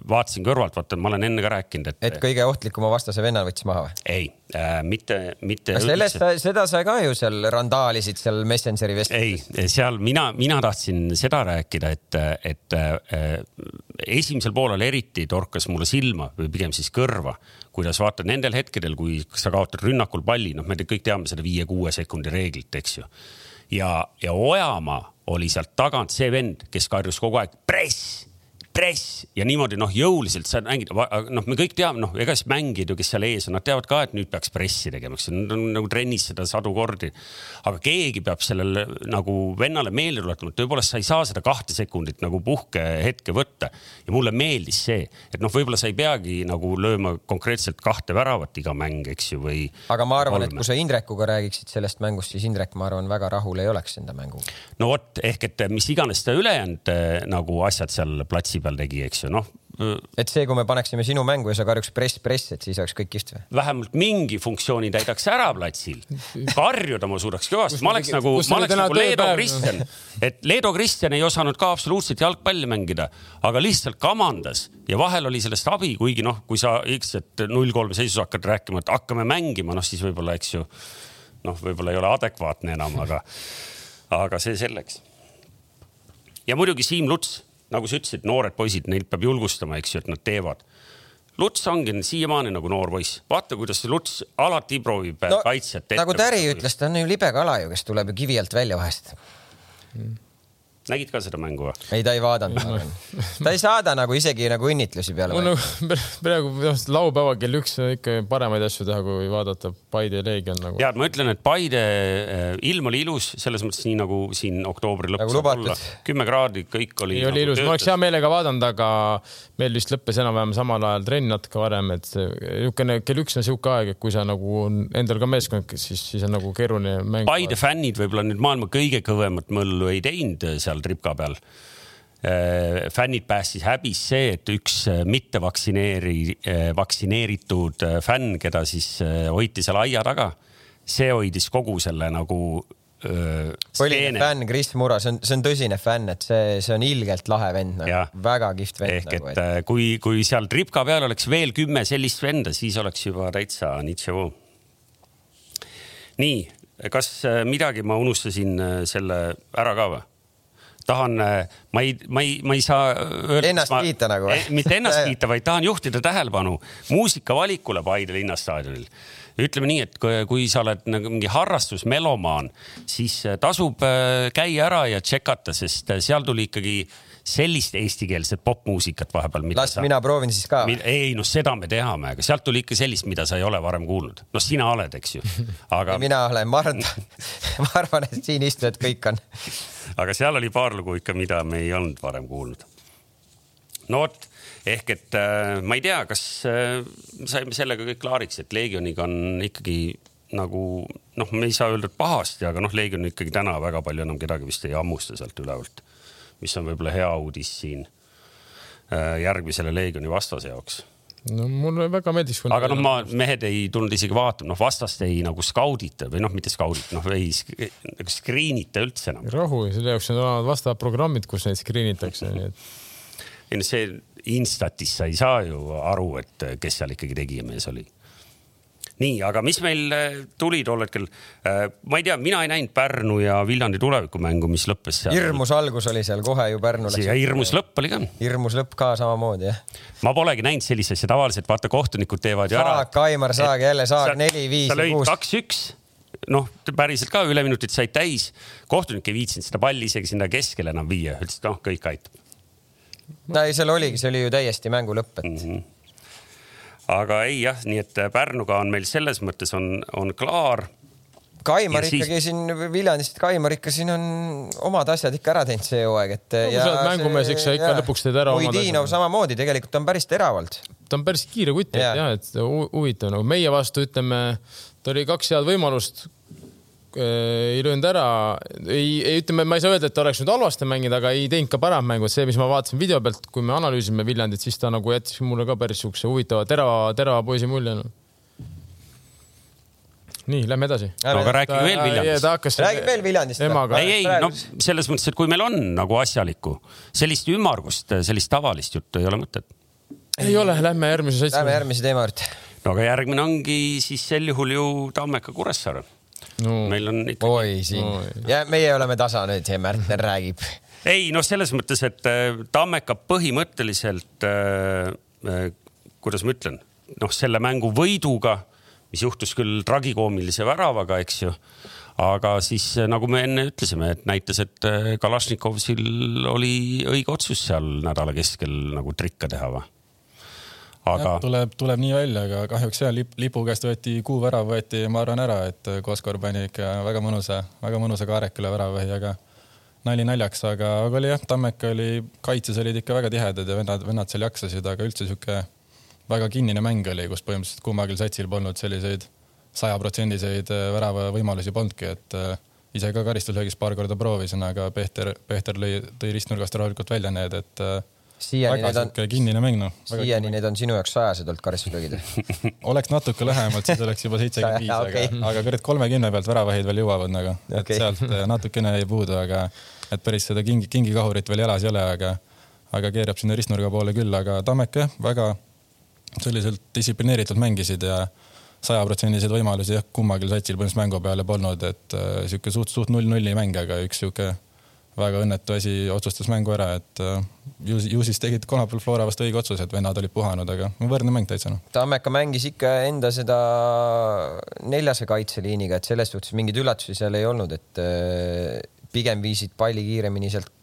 vaatasin kõrvalt, vaata, ma olen enne ka rääkinud, et. et kõige ohtlikuma vastase venna võttis maha või? ei äh,, mitte, mitte. sellest, seda sa ka ju seal randaalisid seal Messengeri vestluses. ei, seal mina, mina tahtsin seda rääkida, et, et äh, esimesel poolel eriti torkas mulle silma või pigem siis kõrva, kuidas vaatad nendel hetkedel, kui sa kaotad rünnakul palli, noh, me kõik teame seda viie-kuue sekundi reeglit, eks ju ja, ja Ojamaa oli sealt tagant see vend, kes karjus kogu aeg. Press, press ja niimoodi noh, jõuliselt sa mängid, noh, me kõik teame, noh, ega siis mängijad ju, kes seal ees on, nad teavad ka, et nüüd peaks pressi tegema, eks nad on nagu trennis seda sadu kordi. aga keegi peab sellele nagu vennale meelde tuletama, et tõepoolest sa ei saa seda kahte sekundit nagu puhkehetke võtta. ja mulle meeldis see, et noh, võib-olla sa ei peagi nagu lööma konkreetselt kahte väravat iga mäng, eks ju, või. aga ma arvan, et kui sa Indrekuga räägiksid sellest mängust, siis Indrek, ma arvan, väga rahul ei oleks enda mänguga. no vot, ehk et mis iganes ta ülejäänud eh, nagu asjad seal platsi peal tegi, eks ju, noh et see, kui me paneksime sinu mängu ja sa karjuks press, press, et siis oleks kõik kihvt või? vähemalt mingi funktsiooni täidaks ära platsil. karjuda ma suudaks kõvasti, ma oleks nagu, ma oleks nagu Leedo Kristjan, et Leedo Kristjan ei osanud ka absoluutselt jalgpalli mängida, aga lihtsalt kamandas ja vahel oli sellest abi, kuigi noh, kui sa X, et null kolm seisus hakkad rääkima, et hakkame mängima, noh siis võib-olla, eks ju, noh, võib-olla ei ole adekvaatne enam, aga, aga see selleks. ja muidugi Siim Luts nagu sa ütlesid, noored poisid, neid peab julgustama, eks ju, et nad teevad. Luts ongi siiamaani nagu noor poiss, vaata, kuidas Luts alati proovib no, kaitset. nagu Täri ütles, ta on ju libe kala ju, kes tuleb ju kivi alt välja vahest mm nägid ka seda mängu või? ei, ta ei vaadanud ta ei saada nagu isegi nagu õnnitlusi peale. mul nagu praegu laupäeval kell üks ikka paremaid asju teha, kui vaadata Paide Leegion nagu. ja ma ütlen, et Paide äh, ilm oli ilus selles mõttes nii nagu siin oktoobri lõpus nagu. kümme kraadi, kõik oli. oli nagu ilus, ma oleks hea meelega vaadanud, aga meil vist lõppes enam-vähem samal ajal trenn natuke varem, et niisugune kell üks on sihuke aeg, et kui sa nagu endal ka meeskond, siis, siis on nagu keeruline mäng. Paide fännid võib-olla nüüd maailma kõige kõvemat möllu ei teinud seal seal tripka peal äh, fännid päästis häbis see, et üks äh, mitte vaktsineeri-, äh, vaktsineeritud fänn, keda siis hoiti seal aia taga, see hoidis kogu selle nagu põhiline fänn Kris Mura, see on, see on tõsine fänn, et see, see on ilgelt lahe vend nagu,, väga kihvt vend. ehk nagu, et, et kui, kui seal tripka peal oleks veel kümme sellist venda, siis oleks juba täitsa nitševoo. nii, kas midagi ma unustasin selle ära ka või? Tahan, äh, ma ei, ma ei, ma ei saa öelda. Ennast ma, kiita nagu või? mitte ennast kiita, vaid tahan juhtida tähelepanu muusikavalikule Paide linnastaadionil. ütleme nii, et kui, kui sa oled nagu mingi harrastusmelomaan, siis äh, tasub äh, käia ära ja tšekata, sest seal tuli ikkagi sellist eestikeelset popmuusikat vahepeal. las sa... mina proovin siis ka. ei noh, seda me teame, aga sealt tuli ikka sellist, mida sa ei ole varem kuulnud. noh, sina oled, eks ju, aga. mina olen, ma arvan, ma arvan, et siin istujad kõik on. aga seal oli paar lugu ikka, mida me ei olnud varem kuulnud. no vot ehk et äh, ma ei tea, kas äh, saime sellega kõik klaariks, et Leegioniga on ikkagi nagu noh, me ei saa öelda, et pahasti, aga noh, Leegion ikkagi täna väga palju enam kedagi vist ei hammusta sealt ülevalt mis on võib-olla hea uudis siin äh, järgmisele Leegioni vastase jaoks no mulle väga meeldis. aga noh, ma, mehed ei tulnud isegi vaatama, noh vastast ei nagu skaudita või noh, mitte skaudita, noh ei nagu screen ita üldse enam. rahu, selle jaoks on vastavad programmid, kus neid screen itakse, nii et. ei no see Instatis sa ei saa ju aru, et kes seal ikkagi tegijamees oli nii, aga mis meil äh, tuli tol hetkel? Äh, ma ei tea, mina ei näinud Pärnu ja Viljandi tulevikumängu, mis lõppes seal. hirmus algus oli seal kohe ju Pärnu läks. ja hirmus lõpp oli ka. hirmus lõpp ka samamoodi jah. ma polegi näinud sellist asja, tavaliselt vaata, kohtunikud teevad ju ära. Saag, Aimar Saag jälle Saag neli, viis ja kuus. kaks-üks noh, päriselt ka üleminutid said täis, kohtunik ei viitsinud seda palli isegi sinna keskele enam viia, ütles, et noh, kõik aitab. no ei, seal oligi, see oli ju täiesti mängu lõpp, et mm. -hmm aga ei jah, nii et Pärnuga on meil selles mõttes on, on klaar. Kaimar ja ikkagi siis... siin Viljandist, Kaimar ikka siin on omad asjad ikka ära teinud see hooaeg, et no,. sa oled mängumees, eks sa ikka ja, lõpuks teed ära. Oidinov samamoodi, tegelikult on päris teravalt. ta on päris kiire kutt, et jah, et huvitav nagu meie vastu ütleme, ta oli kaks head võimalust Äh, ei löönud ära, ei, ei ütleme, ma ei saa öelda, et ta oleks nüüd halvasti mänginud, aga ei teinud ka paremat mängu, et see, mis ma vaatasin video pealt, kui me analüüsime Viljandit, siis ta nagu jättis mulle ka päris siukse huvitava, terava, terava poisi mulje no.. nii, lähme edasi. no aga rääkige veel Viljandist. räägime veel Viljandist. ei, ei, no selles mõttes, et kui meil on nagu asjalikku, sellist ümmargust, sellist tavalist juttu ei ole mõtet. ei ole, lähme järgmise seitsme. Lähme järgmise teema juurde. no aga järgmine ongi siis sel juhul ju Tammeka Kuressaare no.. meil on ikkagi. oi, siin ja meie oleme tasa nüüd ja Märtner räägib. ei noh, selles mõttes, et äh, Tammeka põhimõtteliselt äh,, äh, kuidas ma ütlen, noh, selle mängu võiduga, mis juhtus küll tragikoomilise väravaga, eks ju aga siis nagu me enne ütlesime, et näitas, et Kalašnikovil oli õige otsus seal nädala keskel nagu trikka teha või? Aga. tuleb, tuleb nii välja, aga kahjuks jah, lip, lipu käest võeti kuuvärav, võeti, ma arvan, ära, et Koskor pani ikka väga mõnusa, väga mõnusa Kaareküla väravahi, aga nali naljaks, aga, aga oli jah, Tammeka oli, kaitses olid ikka väga tihedad ja vennad, vennad seal jaksasid, aga üldse sihuke väga kinnine mäng oli, kus põhimõtteliselt kummalgi satsil polnud selliseid sajaprotsendiseid äh, väravavõimalusi polnudki, et äh, ise ka karistuslöögis paar korda proovisin, aga Peeter, Peeter lõi, tõi ristnurgast rahulikult välja need, et äh, siiani need on, kinnine mäng noh. siiani need on sinu jaoks sajased olnud karistuslöögid oleks natuke lühemalt, siis oleks juba seitsekümmend viis, aga, aga kurat kolmekümne pealt väravahid veel jõuavad nagu, et okay. sealt äh, natukene jäi puudu, aga et päris seda kingi, kingikahurit veel jalas ei ole, aga, aga keerab sinna ristnurga poole küll, aga Tammeka jah, väga selliselt distsiplineeritult mängisid ja sajaprotsendiseid võimalusi jah, kummalgi satsil põhimõtteliselt mängu peale polnud, et äh, sihuke suht, suht null-nulli mäng, aga üks sihuke väga õnnetu asi otsustas mängu ära, et äh, ju, ju siis tegid kolmapäeval Flora vastu õige otsuse, et vennad olid puhanud, aga võrdne mäng täitsa noh. Tammeka mängis ikka enda seda neljase kaitseliiniga, et selles suhtes mingeid üllatusi seal ei olnud, et äh, pigem viisid palli kiiremini sealt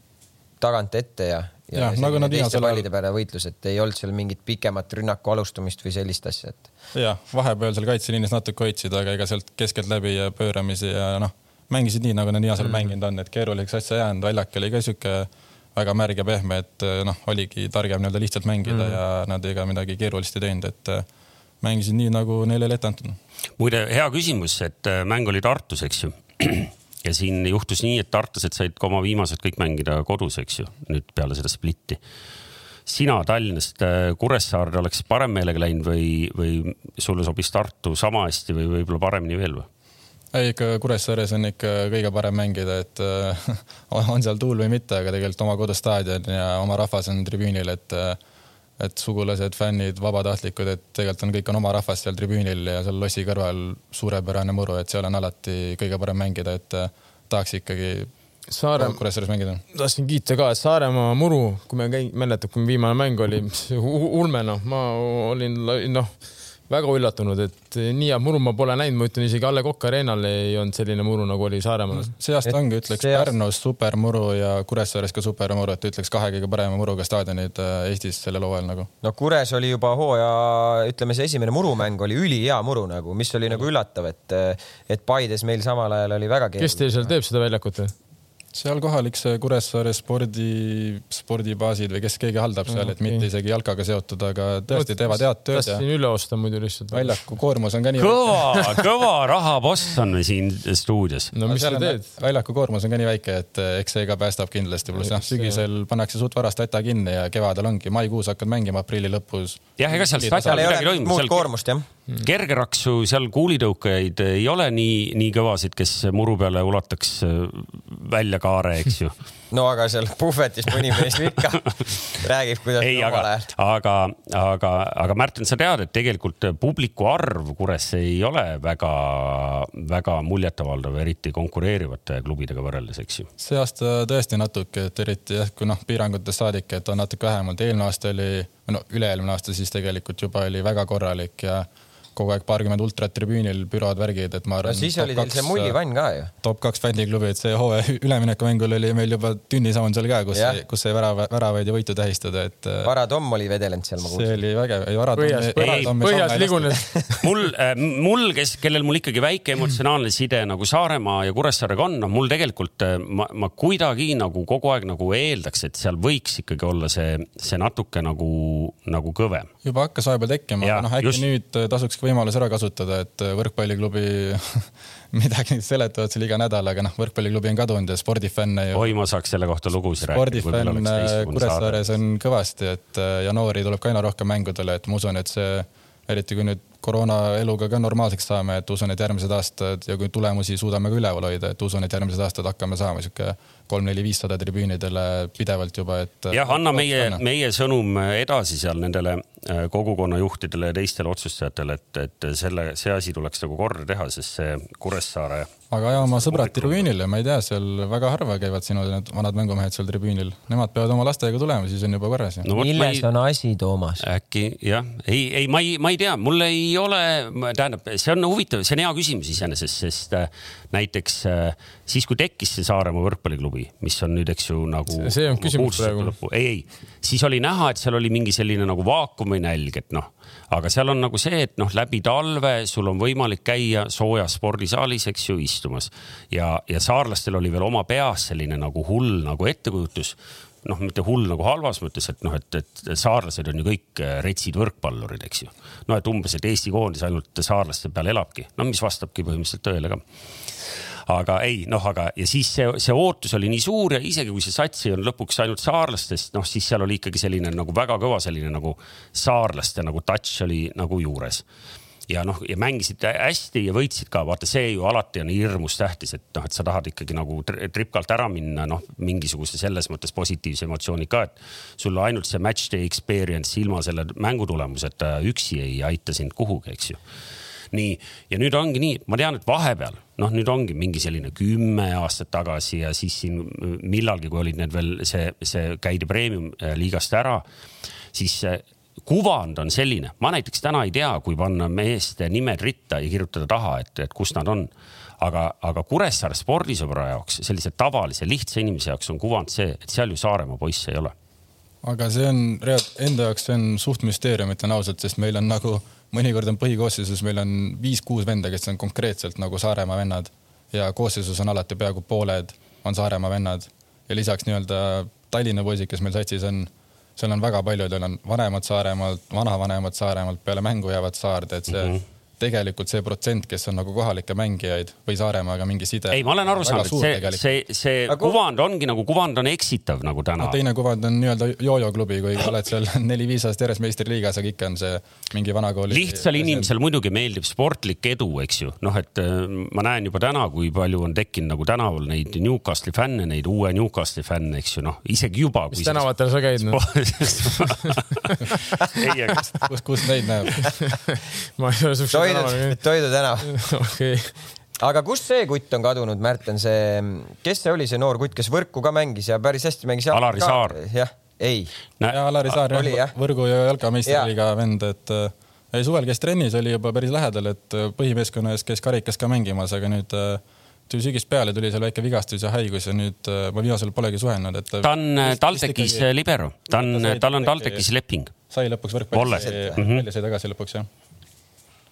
tagant ette ja, ja, ja nagu nad teiste pallide peale võitlus, et ei olnud seal mingit pikemat rünnaku alustamist või sellist asja, et. jah, vahepeal seal kaitseliinis natuke hoidsid, aga ega sealt keskeltläbi ja pööramisi ja noh mängisid nii, nagu nad viimasel mm -hmm. mänginud on, et keeruliseks asja jäänud, väljak oli ka sihuke väga märg ja pehme, et noh, oligi targem nii-öelda lihtsalt mängida mm ja nad ega midagi keerulist ei teinud, et mängisid nii, nagu neile oli ette antud. muide, hea küsimus, et äh, mäng oli Tartus, eks ju ja siin juhtus nii, et tartlased said ka oma viimased kõik mängida kodus, eks ju, nüüd peale seda splitti. sina Tallinnast Kuressaarde oleks parem meelega läinud või, või sulle sobis Tartu sama hästi või võib-olla paremini veel või? Ei, ikka Kuressaares on ikka kõige parem mängida, et äh, on seal tuul või mitte, aga tegelikult oma kodustaadion ja oma rahvas on tribüünil, et äh, et sugulased, fännid, vabatahtlikud, et tegelikult on, kõik on oma rahvas seal tribüünil ja seal lossi kõrval suurepärane muru, et seal on alati kõige parem mängida, et äh, tahaks ikkagi Saare... Kuressaares mängida. tahtsin kiita ka, et Saaremaa muru, kui me käi-, mäletad, kui viimane mäng oli, ulme noh, ma olin noh väga üllatunud, et nii head muru ma pole näinud, ma ütlen isegi A Le Coq Arena'l ei olnud selline muru, nagu oli Saaremaal. see aasta ongi, ütleks aast... Pärnus supermuru ja Kuressaares ka supermuru, et ütleks kahe kõige parema muruga staadionid äh, Eestis sellel hooajal nagu. no Kures oli juba hooaja, ütleme, see esimene murumäng oli ülihea muru nagu, mis oli nagu üllatav, et, et Paides meil samal ajal oli väga keeruline. kes teil seal teeb seda väljakut või? Seal kohalik see Kuressaare spordi, spordibaasid või kes keegi haldab seal, et mitte isegi jalkaga seotud, aga tõesti teevad head tööd. tahtsin üle osta muidu lihtsalt. väljaku koormus on ka nii. kõva, kõva rahaboss on siin stuudios. no mis sa teed? väljaku koormus on ka nii väike, et eh, eks see ka päästab kindlasti, pluss noh, sügisel pannakse suht varast tata kinni ja kevadel ongi, maikuus hakkad mängima, aprilli lõpus. jah, ega seal staadion midagi toimub. muud koormust jah kergeraksu seal kuulitõukajaid ei ole nii, nii kõvasid, kes muru peale ulataks eh, välja kaare, eks ju. No aga seal puhvetis mõni mees ikka räägib, kuidas ei, aga, aga, aga, aga Märten, sa tead, et tegelikult publiku arv Kuresse ei ole väga-väga muljetavaldav, eriti konkureerivate klubidega võrreldes, eks ju. see aasta tõesti natuke, et eriti jah, kui noh, piirangutest saadik, et on natuke vähemalt, eelmine aasta oli, no üle-eelmine aasta siis tegelikult juba oli väga korralik ja kogu aeg paarkümmend ultrat tribüünil, bürood, värgid, et ma arvan no,. siis oli teil see mullivann ka ju. top kaks fänniklubi, et see hooaja üleminekumängul oli meil juba tünnisaun seal ka, kus, kus sai värava, väravaid ja võitu tähistada, et. Äh, Vara Tom oli vedelenud seal, ma kuulsin. see oli vägev, ei Vara Tom. põhjas ligunes. mul, äh, mul, kes, kellel mul ikkagi väike emotsionaalne side nagu Saaremaa ja Kuressaarega on, noh, mul tegelikult äh, ma, ma kuidagi nagu kogu aeg nagu eeldaks, et seal võiks ikkagi olla see, see natuke nagu, nagu kõvem. juba hakkas vahepeal tekkima, aga noh, äkki just... nüüd tasukski võimalus ära kasutada, et võrkpalliklubi midagi seletavad seal iga nädal, aga noh, võrkpalliklubi on kadunud ja spordifänne ju. oi, ma saaks selle kohta lugusid rääkida. spordifänn äh, Kuressaares on kõvasti, et äh, ja noori tuleb ka aina rohkem mängudele, et ma usun, et see eriti kui nüüd koroonaeluga ka normaalseks saame, et usun, et järgmised aastad ja kui tulemusi suudame ka üleval hoida, et usun, et järgmised aastad hakkame saama sihuke kolm-neli-viissada tribüünidele pidevalt juba, et. jah, anna meie, meie sõnum edasi seal nendele äh, kogukonna juhtidele ja teistele otsustajatele, et, et selle, see asi tuleks nagu korda teha, sest see Kuressaare aga aja oma sõbrad tribüünile, ma ei tea, seal väga harva käivad sinu need vanad mängumehed seal tribüünil, nemad peavad oma lastega tulema, siis on juba korras no,. milles ei... on asi, Toomas? äkki jah, ei, ei, ma ei, ma ei tea, mul ei ole, tähendab, see on huvitav, see on hea küsimus iseenesest, sest äh, näiteks äh, siis, kui tekkis see Saaremaa võrkpalliklubi, mis on nüüd, eks ju, nagu. see on küsimus praegu. ei, ei, siis oli näha, et seal oli mingi selline nagu vaakumi nälg, et noh, aga seal on nagu see, et noh, läbi talve sul on võimalik käia soojas spordisaalis, eks ju, istumas ja, ja saarlastel oli veel oma peas selline nagu hull nagu ettekujutus noh, mitte hull nagu halvas mõttes, et noh, et, et saarlased on ju kõik äh, retsid võrkpallurid, eks ju. no et umbes, et Eesti koondis ainult saarlaste peal elabki, no mis vastabki põhimõtteliselt tõele ka. Aga ei, noh, aga ja siis see, see ootus oli nii suur ja isegi kui see sats ei olnud lõpuks ainult saarlastest, noh, siis seal oli ikkagi selline nagu väga kõva selline nagu saarlaste nagu touch oli nagu juures ja noh, ja mängisid hästi ja võitsid ka, vaata, see ju alati on hirmus tähtis, et noh, et sa tahad ikkagi nagu tripkalt ära minna, noh, mingisuguse selles mõttes positiivse emotsiooni ka, et sul ainult see match day experience ilma selle mängutulemuseta üksi ei aita sind kuhugi, eks ju. Nii, ja nüüd ongi nii, ma tean, et vahepeal noh, nüüd ongi mingi selline kümme aastat tagasi ja siis siin millalgi, kui olid need veel see, see käidi premium liigast ära, siis kuvand on selline, ma näiteks täna ei tea, kui panna meeste nimed ritta ja kirjutada taha, et, et kus nad on. aga, aga Kuressaare spordisõbra jaoks, sellise tavalise lihtsa inimese jaoks on kuvand see, et seal ju Saaremaa poisse ei ole. aga see on enda jaoks, see on suht müsteerium, ütlen ausalt, sest meil on nagu mõnikord on põhikoosseisus, meil on viis-kuus venda, kes on konkreetselt nagu Saaremaa vennad ja koosseisus on alati peaaegu pooled on Saaremaa vennad ja lisaks nii-öelda Tallinna poisid, kes meil satsis on seal on väga paljudel on vanemad Saaremaalt, vanavanemad Saaremaalt, peale mängu jäävad saarde, et see mm -hmm tegelikult see protsent, kes on nagu kohalikke mängijaid või Saaremaaga mingi side. ei, ma olen aru saanud, et see, see, see Aga... kuvand ongi nagu kuvand on eksitav nagu täna no,. teine kuvand on nii-öelda jojo klubi, kui oled seal neli-viis aastat järjest meistriliigas, aga ikka on see mingi vanakooli. lihtsal inimesel muidugi meeldib sportlik edu, eks ju, noh, et äh, ma näen juba täna, kui palju on tekkinud nagu tänaval neid Newcastle'i fänne, neid uue Newcastle'i fänne, eks ju, noh, isegi juba. mis tänavatel sa käid no? ei, aga kus, kus neid näeb ma ei ole siukse Toidu, Toidu tänav okei aga kust see kutt on kadunud, Märten, see, kes see oli, see noor kutt, kes võrku ka mängis ja päris hästi mängis? Alari Saar. jah, ei. ja Alari Saar jah, jah., võrgu ja jalkameistriliiga vend, et äh, suvel käis trennis, oli juba päris lähedal, et äh, põhimeeskonna ees käis karikas ka mängimas, aga nüüd äh, tuli sügis peale, tuli seal väike vigastus ja haigus ja nüüd ma viimasel polegi suhelnud, et. ta on TalTechis libero, ta on, tal on TalTechis leping. sai lõpuks võrkpallis välja, sai tagasi lõpuks jah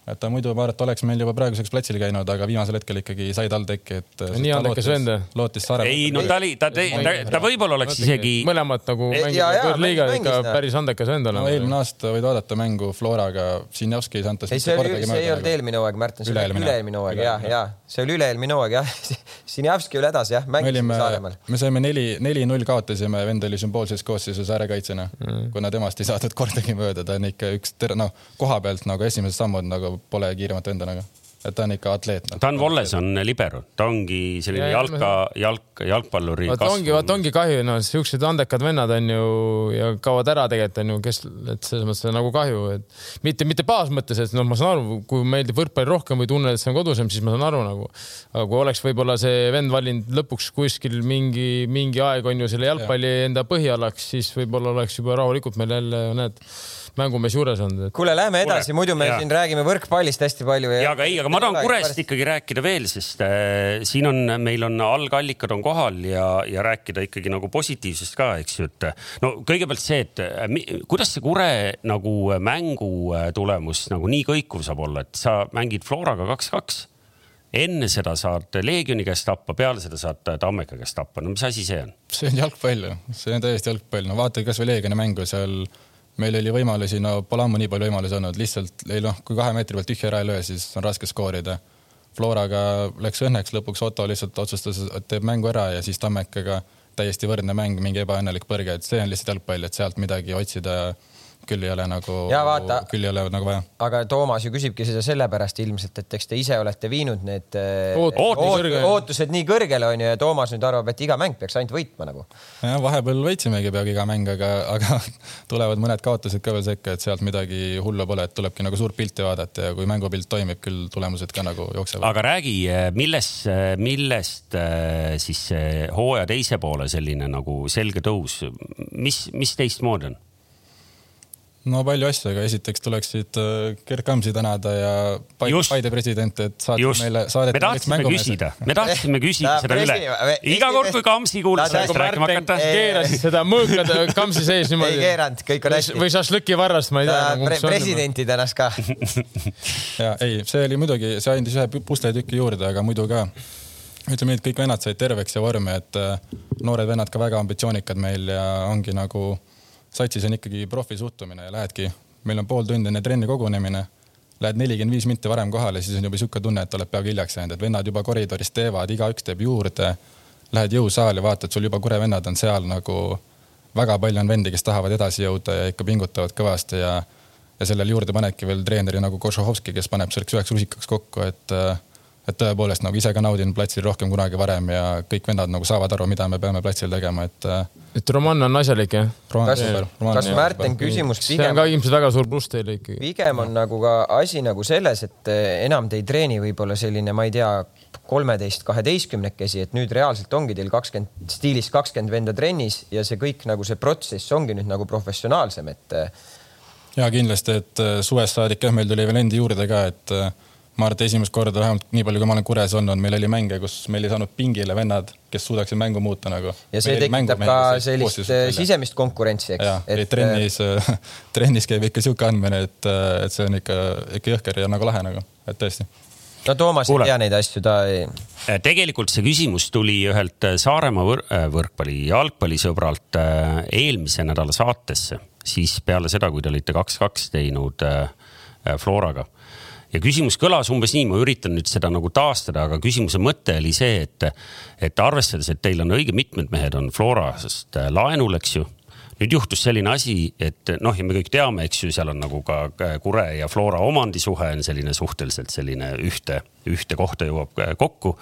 et ta muidu ma arvan, et oleks meil juba praeguseks platsil käinud, aga viimasel hetkel ikkagi sai TalTechi, et. nii andekas vend. lootis Saaremaa. ei, no ta oli, ta, ta, ta, ta võib-olla oleks isegi. mõlemad nagu mängivad võõrliiga ikka päris andekas vend olema. no eelmine aasta võid vaadata mängu Floraga, Sinjavski ei saanud. ei, see oli, see ei olnud eelmine hooaeg, Märten, see oli üle-eelmine hooaeg ja, ja see oli üle-eelmine hooaeg jah. Sinjavski oli hädas jah, mängisime Saaremaal. me saime neli, neli-null kaotasime, vend oli sümboolses koosseisus äärekaitsjana mm., kuna temast ei saadud kordagi mööda, ta on ikka üks, noh, koha pealt nagu esimesed sammud nagu pole kiiremat venda nagu et ta on ikka atleet no.. Dan Walles on libero, ta ongi selline ja, jalka, jalk, jalgpalluri. vot ongi, vot ongi kahju, no siuksed andekad vennad on ju ja kaovad ära tegelikult on ju, kes, et selles mõttes nagu kahju, et mitte, mitte baasmõttes, et noh, ma saan aru, kui meeldib võrkpall rohkem või tunned, et see on kodusem, siis ma saan aru nagu. aga kui oleks võib-olla see vend valinud lõpuks kuskil mingi, mingi aeg on ju selle jalgpalli ja. enda põhialaks, siis võib-olla oleks juba rahulikult meil jälle, näed mängumees juures olnud et.... kuule, lähme edasi, muidu me ja. siin räägime võrkpallist hästi palju. ja aga ei, aga ma tahan Kurest ikkagi rääkida veel, sest äh, siin on, meil on algallikad on kohal ja, ja rääkida ikkagi nagu positiivsest ka, eks ju, et no kõigepealt see, et äh, kuidas see Kure nagu mängu äh, tulemus nagu nii kõikuv saab olla, et sa mängid Floraga kaks-kaks enne seda saad Leegioni käest tappa, peale seda saad Tammeka käest tappa, no mis asi see on? see on jalgpall ju, see on täiesti jalgpall, no vaata kasvõi Leegioni mängu seal meil oli võimalusi, no pole ammu nii palju võimalusi olnud, lihtsalt ei noh, kui kahe meetri pealt tühja ära ei löö, siis on raske skoorida. Floraga läks õnneks, lõpuks Otto lihtsalt otsustas, et teeb mängu ära ja siis Tammekaga täiesti võrdne mäng, mingi ebaõnnelik põrge, et see on lihtsalt jalgpall, et sealt midagi otsida küll ei ole nagu, küll ei ole nagu vaja. aga Toomas ju küsibki seda sellepärast ilmselt, et eks te ise olete viinud need äh, Oot, oot, ootused nii kõrgele onju ja Toomas nüüd arvab, et iga mäng peaks ainult võitma nagu. jah, vahepeal võitsimegi peaaegu iga mäng, aga, aga tulevad mõned kaotused ka veel sekka, et sealt midagi hullu pole, et tulebki nagu suurt pilti vaadata ja kui mängupilt toimib, küll tulemused ka nagu jooksevad. aga räägi, millest, millest äh, siis hooaja teise poole selline nagu selge tõus, mis, mis teistmoodi on? No palju asju, aga esiteks tuleksid äh, Gerd Kamsi tänada ja Paide, presidenti, et saatis meile, saadeti me tahtsime küsida, me tahtsime küsida seda üle. iga kord, kui Kamsi kuulas sellest rääkima hakata. keerasid seda mõõkad Kamsi sees niimoodi. ei keeranud, kõik on hästi. või šašlõki varrast, ma ei tea nagu pre. presidenti tänas ka ja ei, see oli muidugi, see andis ühe pusletüki juurde, aga muidu ka ütleme nii, et kõik vennad said terveks ja vormi, et äh, noored vennad ka väga ambitsioonikad meil ja ongi nagu satsis on ikkagi profisuhtumine ja lähedki, meil on pool tundi enne trenni kogunemine, lähed nelikümmend viis minti varem kohale, siis on juba sihuke tunne, et oled peaaegu hiljaks jäänud, et vennad juba koridoris teevad, igaüks teeb juurde. Lähed jõusaali, vaatad, sul juba Kure vennad on seal nagu, väga palju on vendi, kes tahavad edasi jõuda ja ikka pingutavad kõvasti ja ja sellele juurde panedki veel treeneri nagu Košohovski, kes paneb selleks üheks rusikaks kokku, et et tõepoolest nagu ise ka naudin platsil rohkem kunagi varem ja kõik vennad nagu saavad aru, mida me peame platsil tegema, et et Roman on asjalik jah? kas, kas Märten küsimus pigem. see on ka ilmselt väga suur pluss teile ikkagi. pigem on nagu ka asi nagu selles, et eh, enam te ei treeni võib-olla selline, ma ei tea, kolmeteist, kaheteistkümnekesi, et nüüd reaalselt ongi teil kakskümmend, stiilis kakskümmend venda trennis ja see kõik nagu see protsess ongi nüüd nagu professionaalsem, et. Eh, ja kindlasti, et suvest saadik jah, meil tuli veel endi juurde ka, et ma arvan, et esimest korda vähemalt nii palju, kui ma olen Kures olnud, meil oli mänge, kus meil ei saanud pingile vennad, kes suudaksid mängu muuta nagu. ja see tekitab ka sellist äh, sisemist konkurentsi, eks. et trennis, äh, trennis käib ikka sihuke andmine, et, äh, et see on ikka, ikka jõhker ja nagu lahe nagu, et tõesti no Toomas Kuule. ei tea neid asju, ta ei. tegelikult see küsimus tuli ühelt Saaremaa võr võrkpalli, jalgpallisõbralt eelmise nädala saatesse, siis peale seda, kui te olite kaks-kaks teinud Floraga ja küsimus kõlas umbes nii, ma üritan nüüd seda nagu taastada, aga küsimuse mõte oli see, et, et arvestades, et teil on õige mitmed mehed on Florast äh, laenul, eks ju nüüd juhtus selline asi, et noh, ja me kõik teame, eks ju, seal on nagu ka Kure ja Flora omandisuhe on selline suhteliselt selline ühte, ühte kohta jõuab äh, kokku.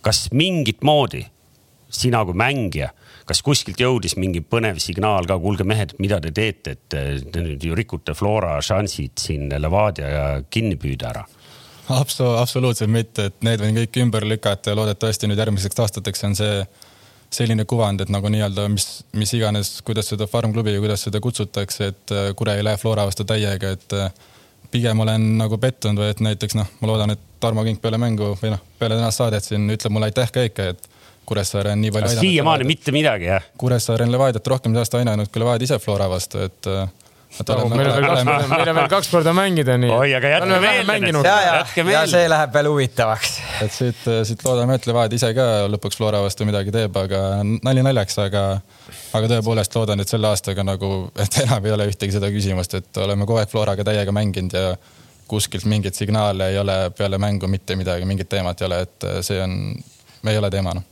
kas mingit moodi sina kui mängija kas kuskilt jõudis mingi põnev signaal ka, kuulge mehed, mida te teete, et te nüüd ju rikute Flora šansid siin Levadia kinni püüda ära? Abso-, absoluutselt mitte, et need võin kõik ümber lükata ja loodetavasti nüüd järgmiseks aastateks on see selline kuvand, et nagu nii-öelda mis, mis iganes, kuidas seda farm klubi või kuidas seda kutsutakse, et äh, Kure ei lähe Flora vastu täiega, et äh, pigem olen nagu pettunud või et näiteks noh, ma loodan, et Tarmo Kink peale mängu või noh, peale tänast saadet siin ütleb mulle aitäh ka ikka, et Kuressaare on nii palju aidanud. siiamaani mitte midagi, jah? Kuressaare on Levadiat rohkem see aasta aidanud kui Levadia ise Flora vastu, et Oh, meil on veel kaks, meil on veel kaks korda mängida, nii. oi, aga jätke meelde. ja, ja, ja see läheb veel huvitavaks. et siit, siit loodame, et Levadia ise ka lõpuks Flora vastu midagi teeb, aga nali naljaks, aga, aga tõepoolest loodan, et selle aastaga nagu, et enam ei ole ühtegi seda küsimust, et oleme kogu aeg Floraga täiega mänginud ja kuskilt mingeid signaale ei ole peale mängu mitte midagi, mingit teemat ei ole, et see on, me ei ole teema noh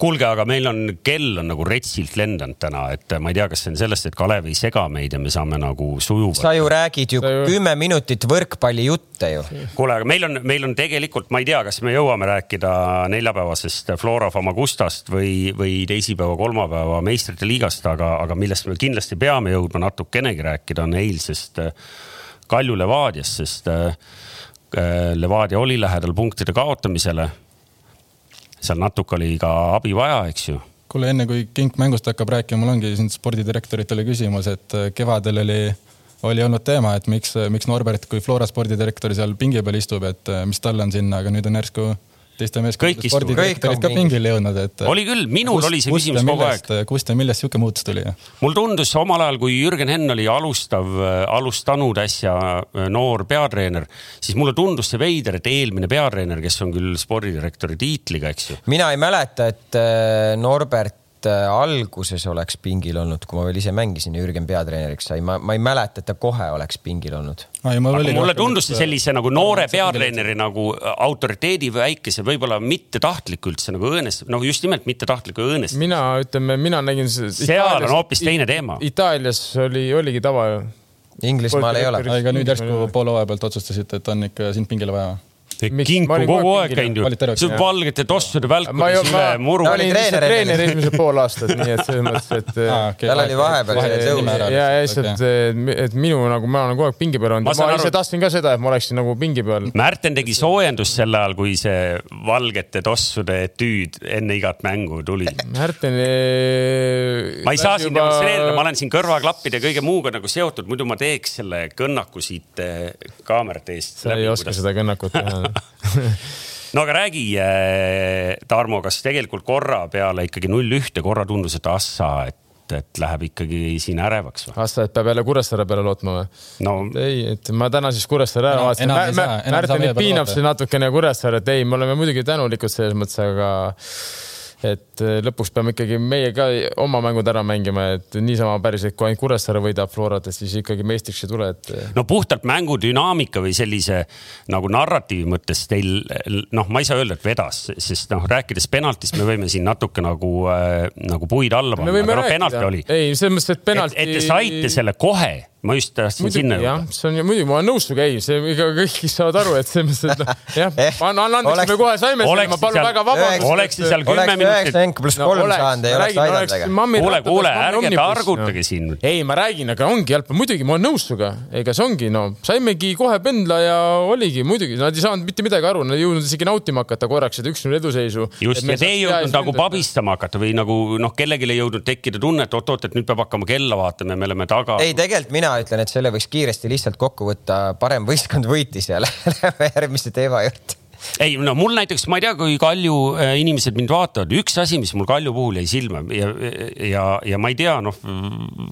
kuulge, aga meil on, kell on nagu retsilt lendanud täna, et ma ei tea, kas see on sellest, et Kalev ei sega meid ja me saame nagu sujuvalt. sa ju räägid ju kümme minutit võrkpallijutte ju. kuule, aga meil on, meil on tegelikult, ma ei tea, kas me jõuame rääkida neljapäevasest Flora Famagustast või, või teisipäeva-kolmapäeva meistrite liigast, aga, aga millest me kindlasti peame jõudma natukenegi rääkida, on eilsest äh, Kalju Levadiast, sest äh, äh, Levadia oli lähedal punktide kaotamisele seal natuke oli ka abi vaja, eks ju. Kuule, enne kui Kink mängust hakkab rääkima, mul ongi siin spordidirektoritele küsimus, et äh, kevadel oli, oli olnud teema, et miks, miks Norbert kui Flora spordidirektor seal pingi peal istub, et äh, mis tal on sinna, aga nüüd on järsku teiste meeskondade spordidirektorid ka pingile jõudnud, et. oli küll, minul kust, oli see küsimus kogu aeg. kust ja millest sihuke muutus tuli? mul tundus omal ajal, kui Jürgen Henn oli alustav, alustanud äsja äh, noor peatreener, siis mulle tundus see veider, et eelmine peatreener, kes on küll spordidirektori tiitliga, eks ju. mina ei mäleta, et äh, Norbert et äh, alguses oleks pingil olnud, kui ma veel ise mängisin ja Jürgen peatreeneriks sai, ma, ma ei mäleta, et ta kohe oleks pingil olnud. mulle tundus see sellise nagu noore peatreeneri nagu äh, autoriteedi väikese, võib-olla mittetahtlik üldse nagu õõnes, no just nimelt mittetahtliku õõnes. mina ütleme, mina nägin. seal on hoopis teine teema. Itaalias oli, oligi tava ju. Inglismaal ei ole. ega nüüd järsku poole hooaja pealt otsustasite, et on ikka sind pingile vaja kinku kogu aeg käinud ju, see valgete tossude välk oli üle muru. ta oli treener, treener esimesed pool aastat, nii et selles mõttes, et. Okay. tal oli vahepeal see tõus. ja lihtsalt okay., et minu nagu ma olen kogu aeg pingi peal olnud, ma, ma ise tahtsin ka seda, et ma oleksin nagu pingi peal. Märten tegi soojendust sel ajal, kui see valgete tossude etüüd enne igat mängu tuli. Märten. ma ei saa juba... demonstreerida, ma olen siin kõrvaklappide ja kõige muuga nagu seotud, muidu ma teeks selle kõnnaku siit eh, kaamerate eest. sa ei oska seda kõnnakut teha no aga räägi, äh, Tarmo, kas tegelikult korra peale ikkagi null ühte, korra tundus, et Assa, et et läheb ikkagi siin ärevaks või? Assa, et peab jälle Kuressaare peale lootma või no.? ei, et ma täna siis Kuressaare ära vaatasin. Märten nüüd piinab siin natukene Kuressaare, et ei, me oleme muidugi tänulikud selles mõttes, aga et eh, lõpuks peame ikkagi meie ka oma mängud ära mängima, et niisama päris, et kui ainult Kuressaare võidab Florat, et siis ikkagi meistriks ei tule, et. Eh. no puhtalt mängu dünaamika või sellise nagu narratiivi mõttes teil noh, ma ei saa öelda, et vedas, sest noh, rääkides penaltist, me võime siin natuke nagu äh,, nagu puid alla panna, aga noh, penalti oli. ei, selles mõttes, et penalti. et te saite selle kohe ma just tahtsin sinna jõuda. jah, see on ju muidugi, ma olen nõus sinuga, ei, see ega kõik saavad aru, et selles mõttes, et noh, jah anna andeks, me kohe saime ma palun väga vabandust. oleks seal kümme minutit. Enk pluss kolm saanud, ei oleks aidanud ega. kuule, kuule, ärge targutage siin. ei, ma räägin, aga ongi jalgpall, muidugi ma olen nõus sinuga, ega see ongi, no saimegi kohe pendla ja oligi muidugi, nad ei saanud mitte midagi aru, nad ei jõudnud isegi nautima hakata korraks seda üks-null eduseisu. just, ja te ei jõudnud nagu pabistama hakata või nagu noh, kellelegi ei jõudnud tekkida tunnet, oot-oot, et nüüd peab hakkama kella vaatama ja me oleme taga. ei, tegelikult mina ütlen, et selle võiks kiiresti lihtsalt kokku võtta, parem võistkond võitis ja lähme järgmise teema juurde ei no mul näiteks, ma ei tea, kui Kalju äh, inimesed mind vaatavad, üks asi, mis mul Kalju puhul jäi silma ja, ja, ja ma ei tea, noh,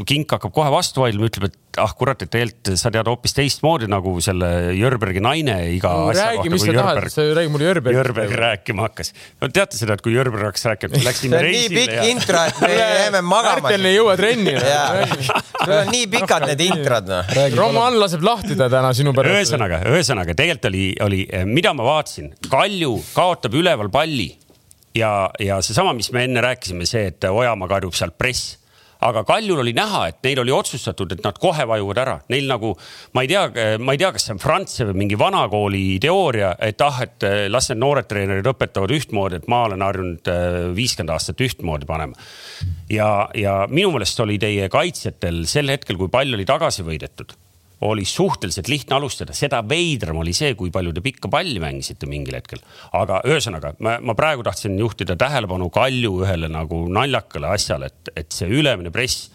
Kink hakkab kohe vastu vaidlema, ütleb, et ah kurat, et tegelikult sa tead hoopis teistmoodi nagu selle Jörbergi naine iga no, asja räägi, kohta. mis sa tahad, sa räägi mulle Jörbergi. Jörberg rääkima hakkas. no teate seda, et kui Jörber hakkas rääkima, läksime reisile. nii pikk ja... intro, et me jääme magama. Märten ei jõua trenni. sul on nii pikad need introd noh. Roman laseb lahti ta täna sinu pärast. ühesõnaga, ühesõnaga tegelikult oli, oli, mida ma vaatasin, Kalju kaotab üleval palli ja, ja seesama, mis me enne rääkisime, see, et Ojamaa karjub sealt press aga Kaljul oli näha, et neil oli otsustatud, et nad kohe vajuvad ära, neil nagu, ma ei tea, ma ei tea, kas see on Franz või mingi vanakooli teooria, et ah, et eh, las need noored treenerid õpetavad ühtmoodi, et ma olen harjunud eh, viiskümmend aastat ühtmoodi panema. ja, ja minu meelest oli teie kaitsjatel sel hetkel, kui pall oli tagasi võidetud oli suhteliselt lihtne alustada, seda veidram oli see, kui palju te pikka palli mängisite mingil hetkel. aga ühesõnaga, ma, praegu tahtsin juhtida tähelepanu Kalju ühele nagu naljakale asjale, et, et see ülemine press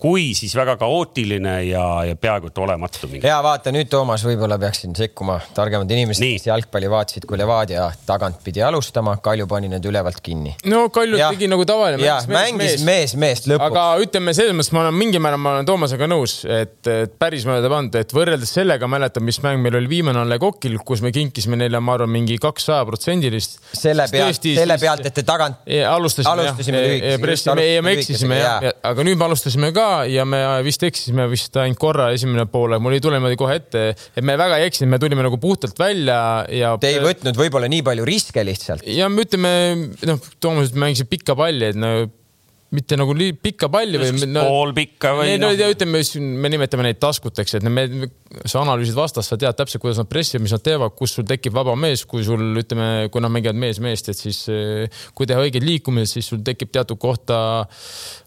kui siis väga kaootiline ja, ja peaaegu et olematu. ja vaata nüüd, Toomas, võib-olla peaksin sekkuma, targemad inimesed, kes jalgpalli vaatasid, kui Levadia tagant pidi alustama, Kalju pani need ülevalt kinni. no Kalju ja, tegi nagu tavaline. ja mängis mees meest lõpuks. aga ütleme selles mõttes, ma olen mingil määral, ma olen Toomasega nõus, et, et päris mööda pannud, et võrreldes sellega mäletan, mis mäng meil oli viimane on Le Coqil, kus me kinkisime neile, ma arvan, mingi kakssada protsendilist. selle pealt, selle pealt, et te tagant. alustasime, alustasime lühikese. ja me eksisime jah, aga nüüd me alustasime ka ja me vist eksisime vist ainult korra esimene poole, mul ei tule niimoodi kohe ette, et me väga ei eksinud, me tulime nagu puhtalt välja ja. Te ei võtnud võib-olla nii palju riske lihtsalt. ja me ütleme, noh, Toomas mängisid pikka palli, et no mitte nagu pikka palli või no,. poolpikka või. no ütleme, me nimetame neid taskuteks, et me, sa analüüsid vastast, sa tead täpselt, kuidas nad pressivad, mis nad teevad, kus sul tekib vaba mees, kui sul ütleme, kui nad mängivad mees meest, et siis kui teha õigeid liikumisi, siis sul tekib teatud kohta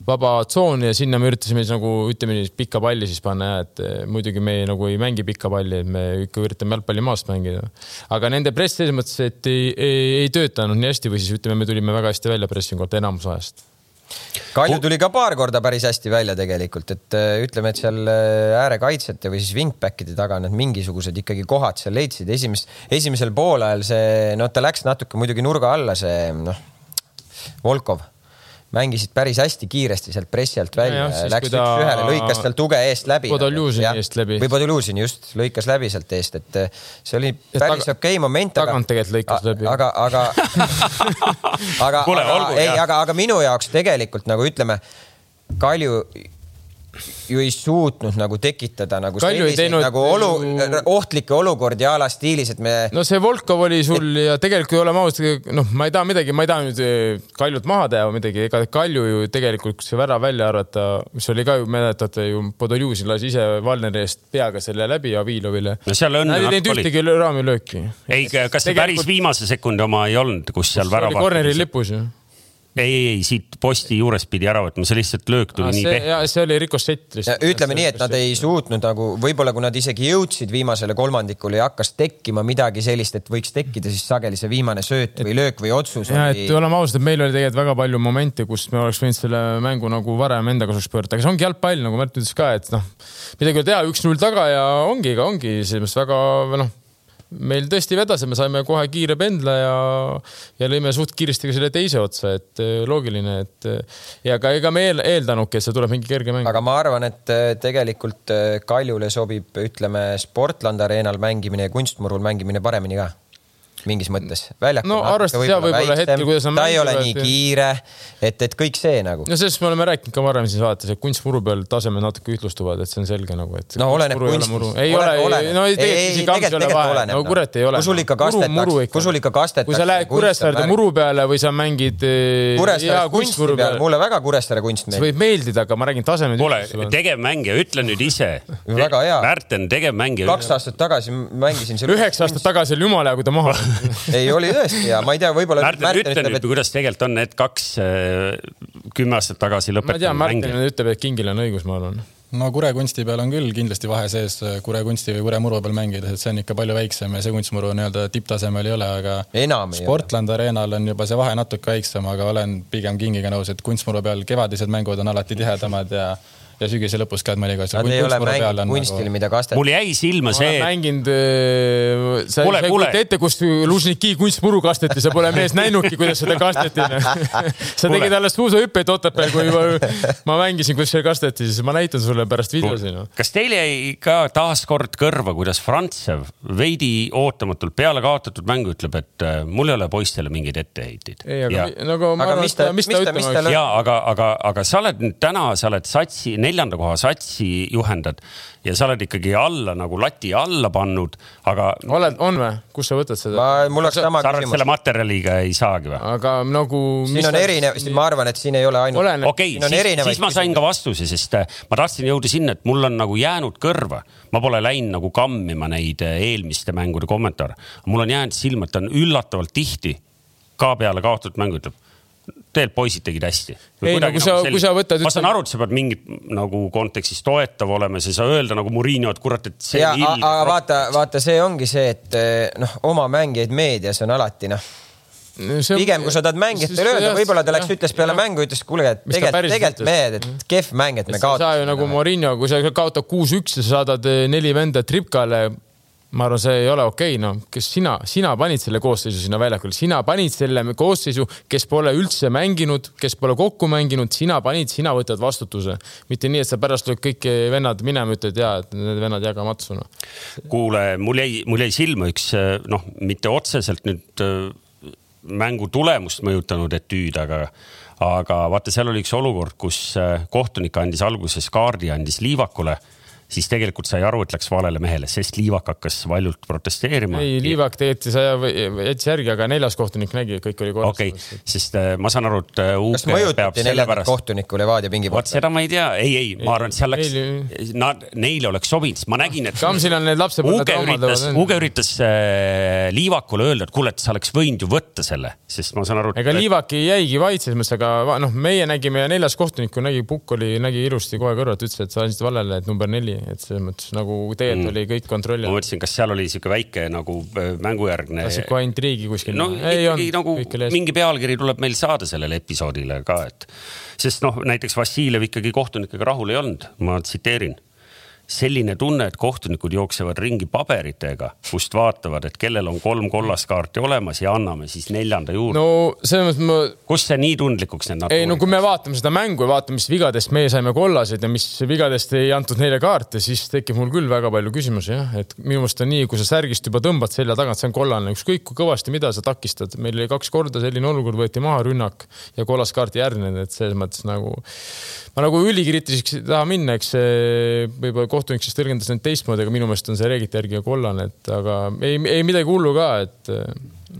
vaba tsoon ja sinna me üritasime siis nagu ütleme nii pikka palli siis panna ja et muidugi me nagu ei mängi pikka palli, et me ikka üritame jalgpalli maast mängida. aga nende press selles mõttes, et ei, ei, ei töötanud nii hästi või siis ütleme, me tulime väga hästi välja pressingult enamus ajast Kalju tuli ka paar korda päris hästi välja tegelikult, et äh, ütleme, et seal äh, äärekaitsjate või siis wingback'ide taga need mingisugused ikkagi kohad seal leidsid. esimest, esimesel poolajal see, no ta läks natuke muidugi nurga alla, see noh, Volkov mängisid päris hästi kiiresti sealt pressi alt välja, läks ta... üks-ühele, lõikas tal tuge eest läbi. Podoljuzini eest läbi. või Podoljuzini just, lõikas läbi sealt eest, et eh, see oli päris okei okay moment. tagant tegelikult lõikas läbi. aga, aga aga, aga ei, aga, aga minu jaoks tegelikult nagu ütleme, Kalju ju ei suutnud nagu tekitada nagu Kalju ei selliseid teinud nagu olu, ju- ohtlikke olukordi a la stiilis, et me no see Volkov oli sul ja tegelikult kui oleme ausad, noh, ma ei taha midagi, ma ei taha nüüd eh, Kaljut maha teha või midagi, ega Kalju ju tegelikult, kui see värav välja arvata, mis oli ka ju, mäletate ju, Podoljuzin lasi ise Valneri eest peaga selle läbi Avilovile. no seal õnne Nad ei teinud natuke oli. ühtegi raamilööki. ei, kas see päris viimase sekundi oma ei olnud, kus seal oli värava korneri. lipus ju. ei, ei, ei siit posti juurest pidi ära võtma, see lihtsalt löök tuli nii see, pehme. ja see oli rikossett lihtsalt. ütleme nii, et nad ei suutnud nagu, võib-olla kui nad isegi jõudsid viimasele kolmandikule ja hakkas tekkima midagi sellist, et võiks tekkida, siis sageli see viimane sööt või löök või otsus ja oli et oleme ausad, et meil oli tegelikult väga palju momente, kus me oleks võinud selle mängu nagu varem enda kasuks pöörata, aga see ongi jalgpall, nagu Märt ütles ka, et noh, midagi ei ole teha, üks-null taga ja ongi, ongi selles mõttes väga noh, meil tõesti vedas ja me saime kohe kiire pendla ja, ja lõime suht kiiresti ka selle teise otsa, et eh, loogiline, et eh, ja ka ega me eel, eeldanudki, et see tuleb mingi kerge mäng. aga ma arvan, et äh, tegelikult äh, Kaljule sobib, ütleme, Sportland Arenal mängimine ja kunstmurul mängimine paremini ka mingis mõttes. No on arvestades seda võib-olla hetkel, kuidas nad ta ei ole nii ja- kiire, et, et kõik see nagu. no sellest me oleme rääkinud ka varem siin saates, et kunstmuru peal tasemed natuke ühtlustuvad, et see on selge nagu, et. no oleneb kunstist. ei ole, no ei tegelikult isegi kaks ei ole vahe, no kurat ei ole. kui sul ikka kastetakse, kui sul ikka kastetakse. kui sa lähed Kuressaarde muru peale või sa mängid eh, Kuressaare kunsti peal, mulle väga Kuressaare kunst see meeldib. võib meeldida, aga ma räägin tasemed. kuule, tegevmängija, ütle nüüd ise. Väga hea. Märten, tegevmängija. kaks aastat tagasi mängisin seal. üheksa aastat tagasi oli jumala hea, kui ta maha ei, oli tõesti ja ma ei tea, võib-olla. Märten, ütle nüüd, kuidas tegelikult on need kaks äh, kümme aastat tagasi ma tean, lõpetanud Martin mängijat. ütleb, et Kingil on õigus, ma arvan. no Kure kunsti peal on küll kindlasti vahe sees Kure kunsti või Kure muru peal mängides, et see on ikka palju väiksem ja see kunstmuru nii-öelda tipptasemel ei ole, aga enam ei ole. Sportland Arenal on juba see vahe natuke väiksem, aga olen pigem Kingiga nõus, et kunstmuru peal kevadised mängud on alati tihedamad ja, ja sügise lõpus et mõnikord seal Nad ei ole kunstmuru peal mänginud kunstil, nagu mida kastet-. mul jäi silma ma see olen, mänginud, sa Kuule, ei kujuta ette, kus Lužniki kunstmuru kasteti, sa pole mees näinudki, kuidas seda kasteti. sa Kuule. tegid alles suusahüppeid Otepääl, kui ma, ma mängisin, kus see kasteti, siis ma näitan sulle pärast videosi no.. kas teil jäi ka taaskord kõrva, kuidas Frantsev veidi ootamatult peale kaotatud mängu ütleb, et äh, mul ei ole poistele mingeid etteheiteid. ei, aga ja, nagu ma Aga arvan, mis et ta- ta- mis ta mis ta- ütlema mis ta oleks lö- ja aga, aga, aga sa oled nüüd täna, sa oled satsi, neljanda koha satsi juhendad ja sa oled ikkagi alla nagu lati alla pannud, aga oled, on või, kust sa võtad seda? ma, mul oleks sama küsimus selle. materjaliga ei saagi või? aga nagu. siin on erinev, ma arvan, et siin ei ole ainult. Okei siis, siis ma sain ka vastuse, sest äh, ma tahtsin jõuda sinna, et mul on nagu jäänud kõrva, ma pole läinud nagu kammima neid äh, eelmiste mängude kommentaare. mul on jäänud silma, et ta on üllatavalt tihti ka peale kaotatud mängu ütleb. Tegelikult poisid tegid hästi. Ei, no kui sa- kui sa võtad, ma saan aru, et sa pead mingit nagu kontekstis toetav olema, sa ei saa öelda nagu Murillo, et kurat, et see aga vaata, vaata, see ongi see, et eh, noh, oma mängijaid meedias on alati noh, pigem kui sa tahad mängijatele öelda, võib-olla ta läks, ütles peale mängu, ütles, kuule, et tegelikult, tegelikult mehed, et kehv mäng, et me sa ei saa ju kaotasime. nagu Morinho, kui sa kaotad kuus-üks ja sa saadad eh, neli venda tripkale. Ma arvan, see ei ole okei okay,, noh, kes sina, sina panid selle koosseisu sinna väljakule, sina panid selle koosseisu, kes pole üldse mänginud, kes pole kokku mänginud, sina panid, sina võtad vastutuse. mitte nii, et sa pärast lööd kõik vennad minema, ütled ja, et need vennad jaga matsu noh. kuule, mul jäi, mul jäi silma üks noh, mitte otseselt nüüd äh, mängu tulemust mõjutanud etüüd, aga, aga vaata, seal oli üks olukord, kus äh, kohtunik andis alguses kaardi, andis Liivakule, siis tegelikult sai aru, et läks valele mehele, sest Liivak hakkas valjult protesteerima. ei, Liivak sai, jättis järgi, aga neljas kohtunik nägi, et kõik oli korras okei okay., sest äh, ma saan aru, et äh, kas UK peab mõjutati neljandat kohtunikku Levadia pingi vot poolt? seda ma ei tea, ei, ei, ma arvan, et seal läks Neil-, nad, neile oleks sobinud, sest ma nägin, et Kamsil on need lapsepõlve Uge üritas, Uge üritas äh, Liivakule öelda, et kuule, et sa oleks võinud ju võtta selle, sest ma saan aru. ega Liivak ei jäigi vait selles mõttes, aga noh, meie nägime ja neljas kohtunikku nägi, Pukk oli, nägi ilusti kohe kõrvalt, ütles, et sa andsid valele, et number neli, et selles mõttes nagu tegelikult mm. oli kõik kontrolli ma all. mõtlesin, kas seal oli sihuke väike nagu äh, mängujärgne. sihuke intriigi kuskil. no ei ikkagi olnud nagu mingi pealkiri tuleb meil saada sellele episoodile ka, et sest noh, näiteks Vassiljev ikkagi kohtunikega rahul ei olnud, ma tsiteerin. Selline tunne, et kohtunikud jooksevad ringi paberitega, kust vaatavad, et kellel on kolm kollast kaarti olemas ja anname siis neljanda juurde. no selles mõttes ma. kust see nii tundlikuks need natuke? ei no kui me vaatame seda mängu ja vaatame, mis vigadest meie saime kollased ja mis vigadest ei antud neile kaarte, siis tekib mul küll väga palju küsimusi jah, et minu meelest on nii, kui sa särgist juba tõmbad selja tagant, see on kollane, ükskõik kui kõvasti, mida sa takistad. meil oli kaks korda selline olukord, võeti maha rünnak ja kollast kaarti järgnenud, et selles mõttes nagu ma nagu ülikriitiliseks ei taha minna, eks see võib-olla kohtunik siis tõlgendas neid teistmoodi, aga minu meelest on see reeglite järgi kollane, et aga ei, ei midagi hullu ka, et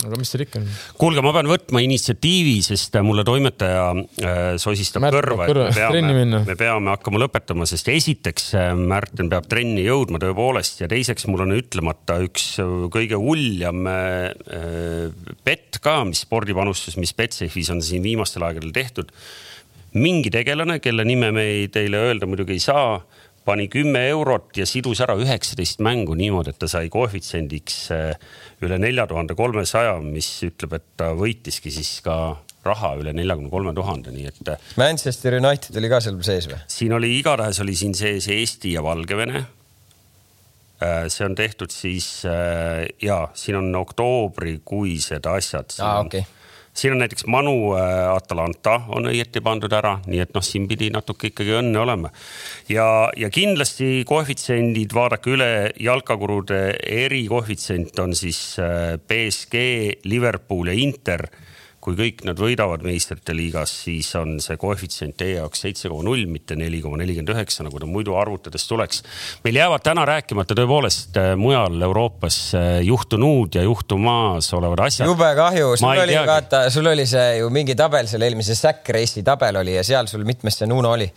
aga mis seal ikka on? kuulge, ma pean võtma initsiatiivi, sest mulle toimetaja äh, sosistab Märt kõrva, et me peame, me peame hakkama lõpetama, sest esiteks äh, Märten peab trenni jõudma tõepoolest ja teiseks mul on ütlemata üks kõige ulljam äh, pett ka, mis spordipanustus, mis Betsafe'is on siin viimastel aegadel tehtud mingi tegelane, kelle nime me ei, teile öelda muidugi ei saa, pani kümme eurot ja sidus ära üheksateist mängu niimoodi, et ta sai koefitsiendiks eh, üle nelja tuhande kolmesaja, mis ütleb, et ta võitiski siis ka raha üle neljakümne kolme tuhande, nii et. Eh, Manchester United oli ka seal sees või? siin oli, igatahes oli siin sees Eesti ja Valgevene. Eh, see on tehtud siis ja siin on oktoobrikuised asjad. aa, okei okay siin on näiteks Manu äh, Atalanta on õieti pandud ära, nii et noh, siin pidi natuke ikkagi õnne olema. ja, ja kindlasti koefitsiendid, vaadake üle, jalkakurude erikoefitsient on siis BSG, äh, Liverpool ja Inter kui kõik nad võidavad meistrite liigas, siis on see koefitsient teie jaoks seitse koma null, mitte neli koma nelikümmend üheksa, nagu ta muidu arvutades tuleks. meil jäävad täna rääkimata tõepoolest äh, mujal Euroopas äh, juhtunud ja juhtumas olevad asjad. jube kahju, sul oli, vaata, sul oli see ju mingi tabel, seal eelmise Sack Race'i tabel oli ja seal sul mitmes see Nuno oli?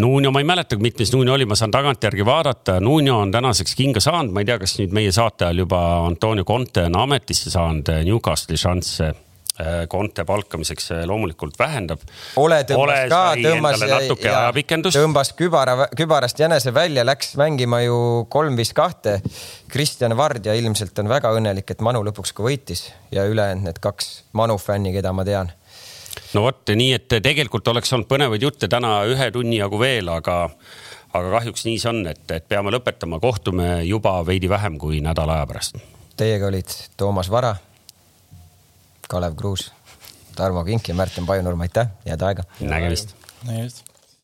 Nuno, ma ei mäleta, mitmes Nuno oli, ma saan tagantjärgi vaadata. Nuno on tänaseks kinga saanud, ma ei tea, kas nüüd meie saate ajal juba Antonio Conte on ametisse saanud äh, Newcastle'i šansse Äh, Conte palkamiseks loomulikult vähendab. ole tõmbas ka, tõmbas ja, tõmbas kübara, kübarast jänese välja, läks mängima ju kolm-viis kahte. Kristjan Vardja ilmselt on väga õnnelik, et Manu lõpuks ka võitis ja ülejäänud need kaks Manu fänni, keda ma tean. no vot, nii et tegelikult oleks olnud põnevaid jutte täna ühe tunni jagu veel, aga aga kahjuks nii see on, et, et peame lõpetama, kohtume juba veidi vähem kui nädala aja pärast. Teiega olid Toomas Vara Kalev Kruus, Tarmo Kink ja Märten Pajunurm, aitäh, head aega. nägemist. nägemist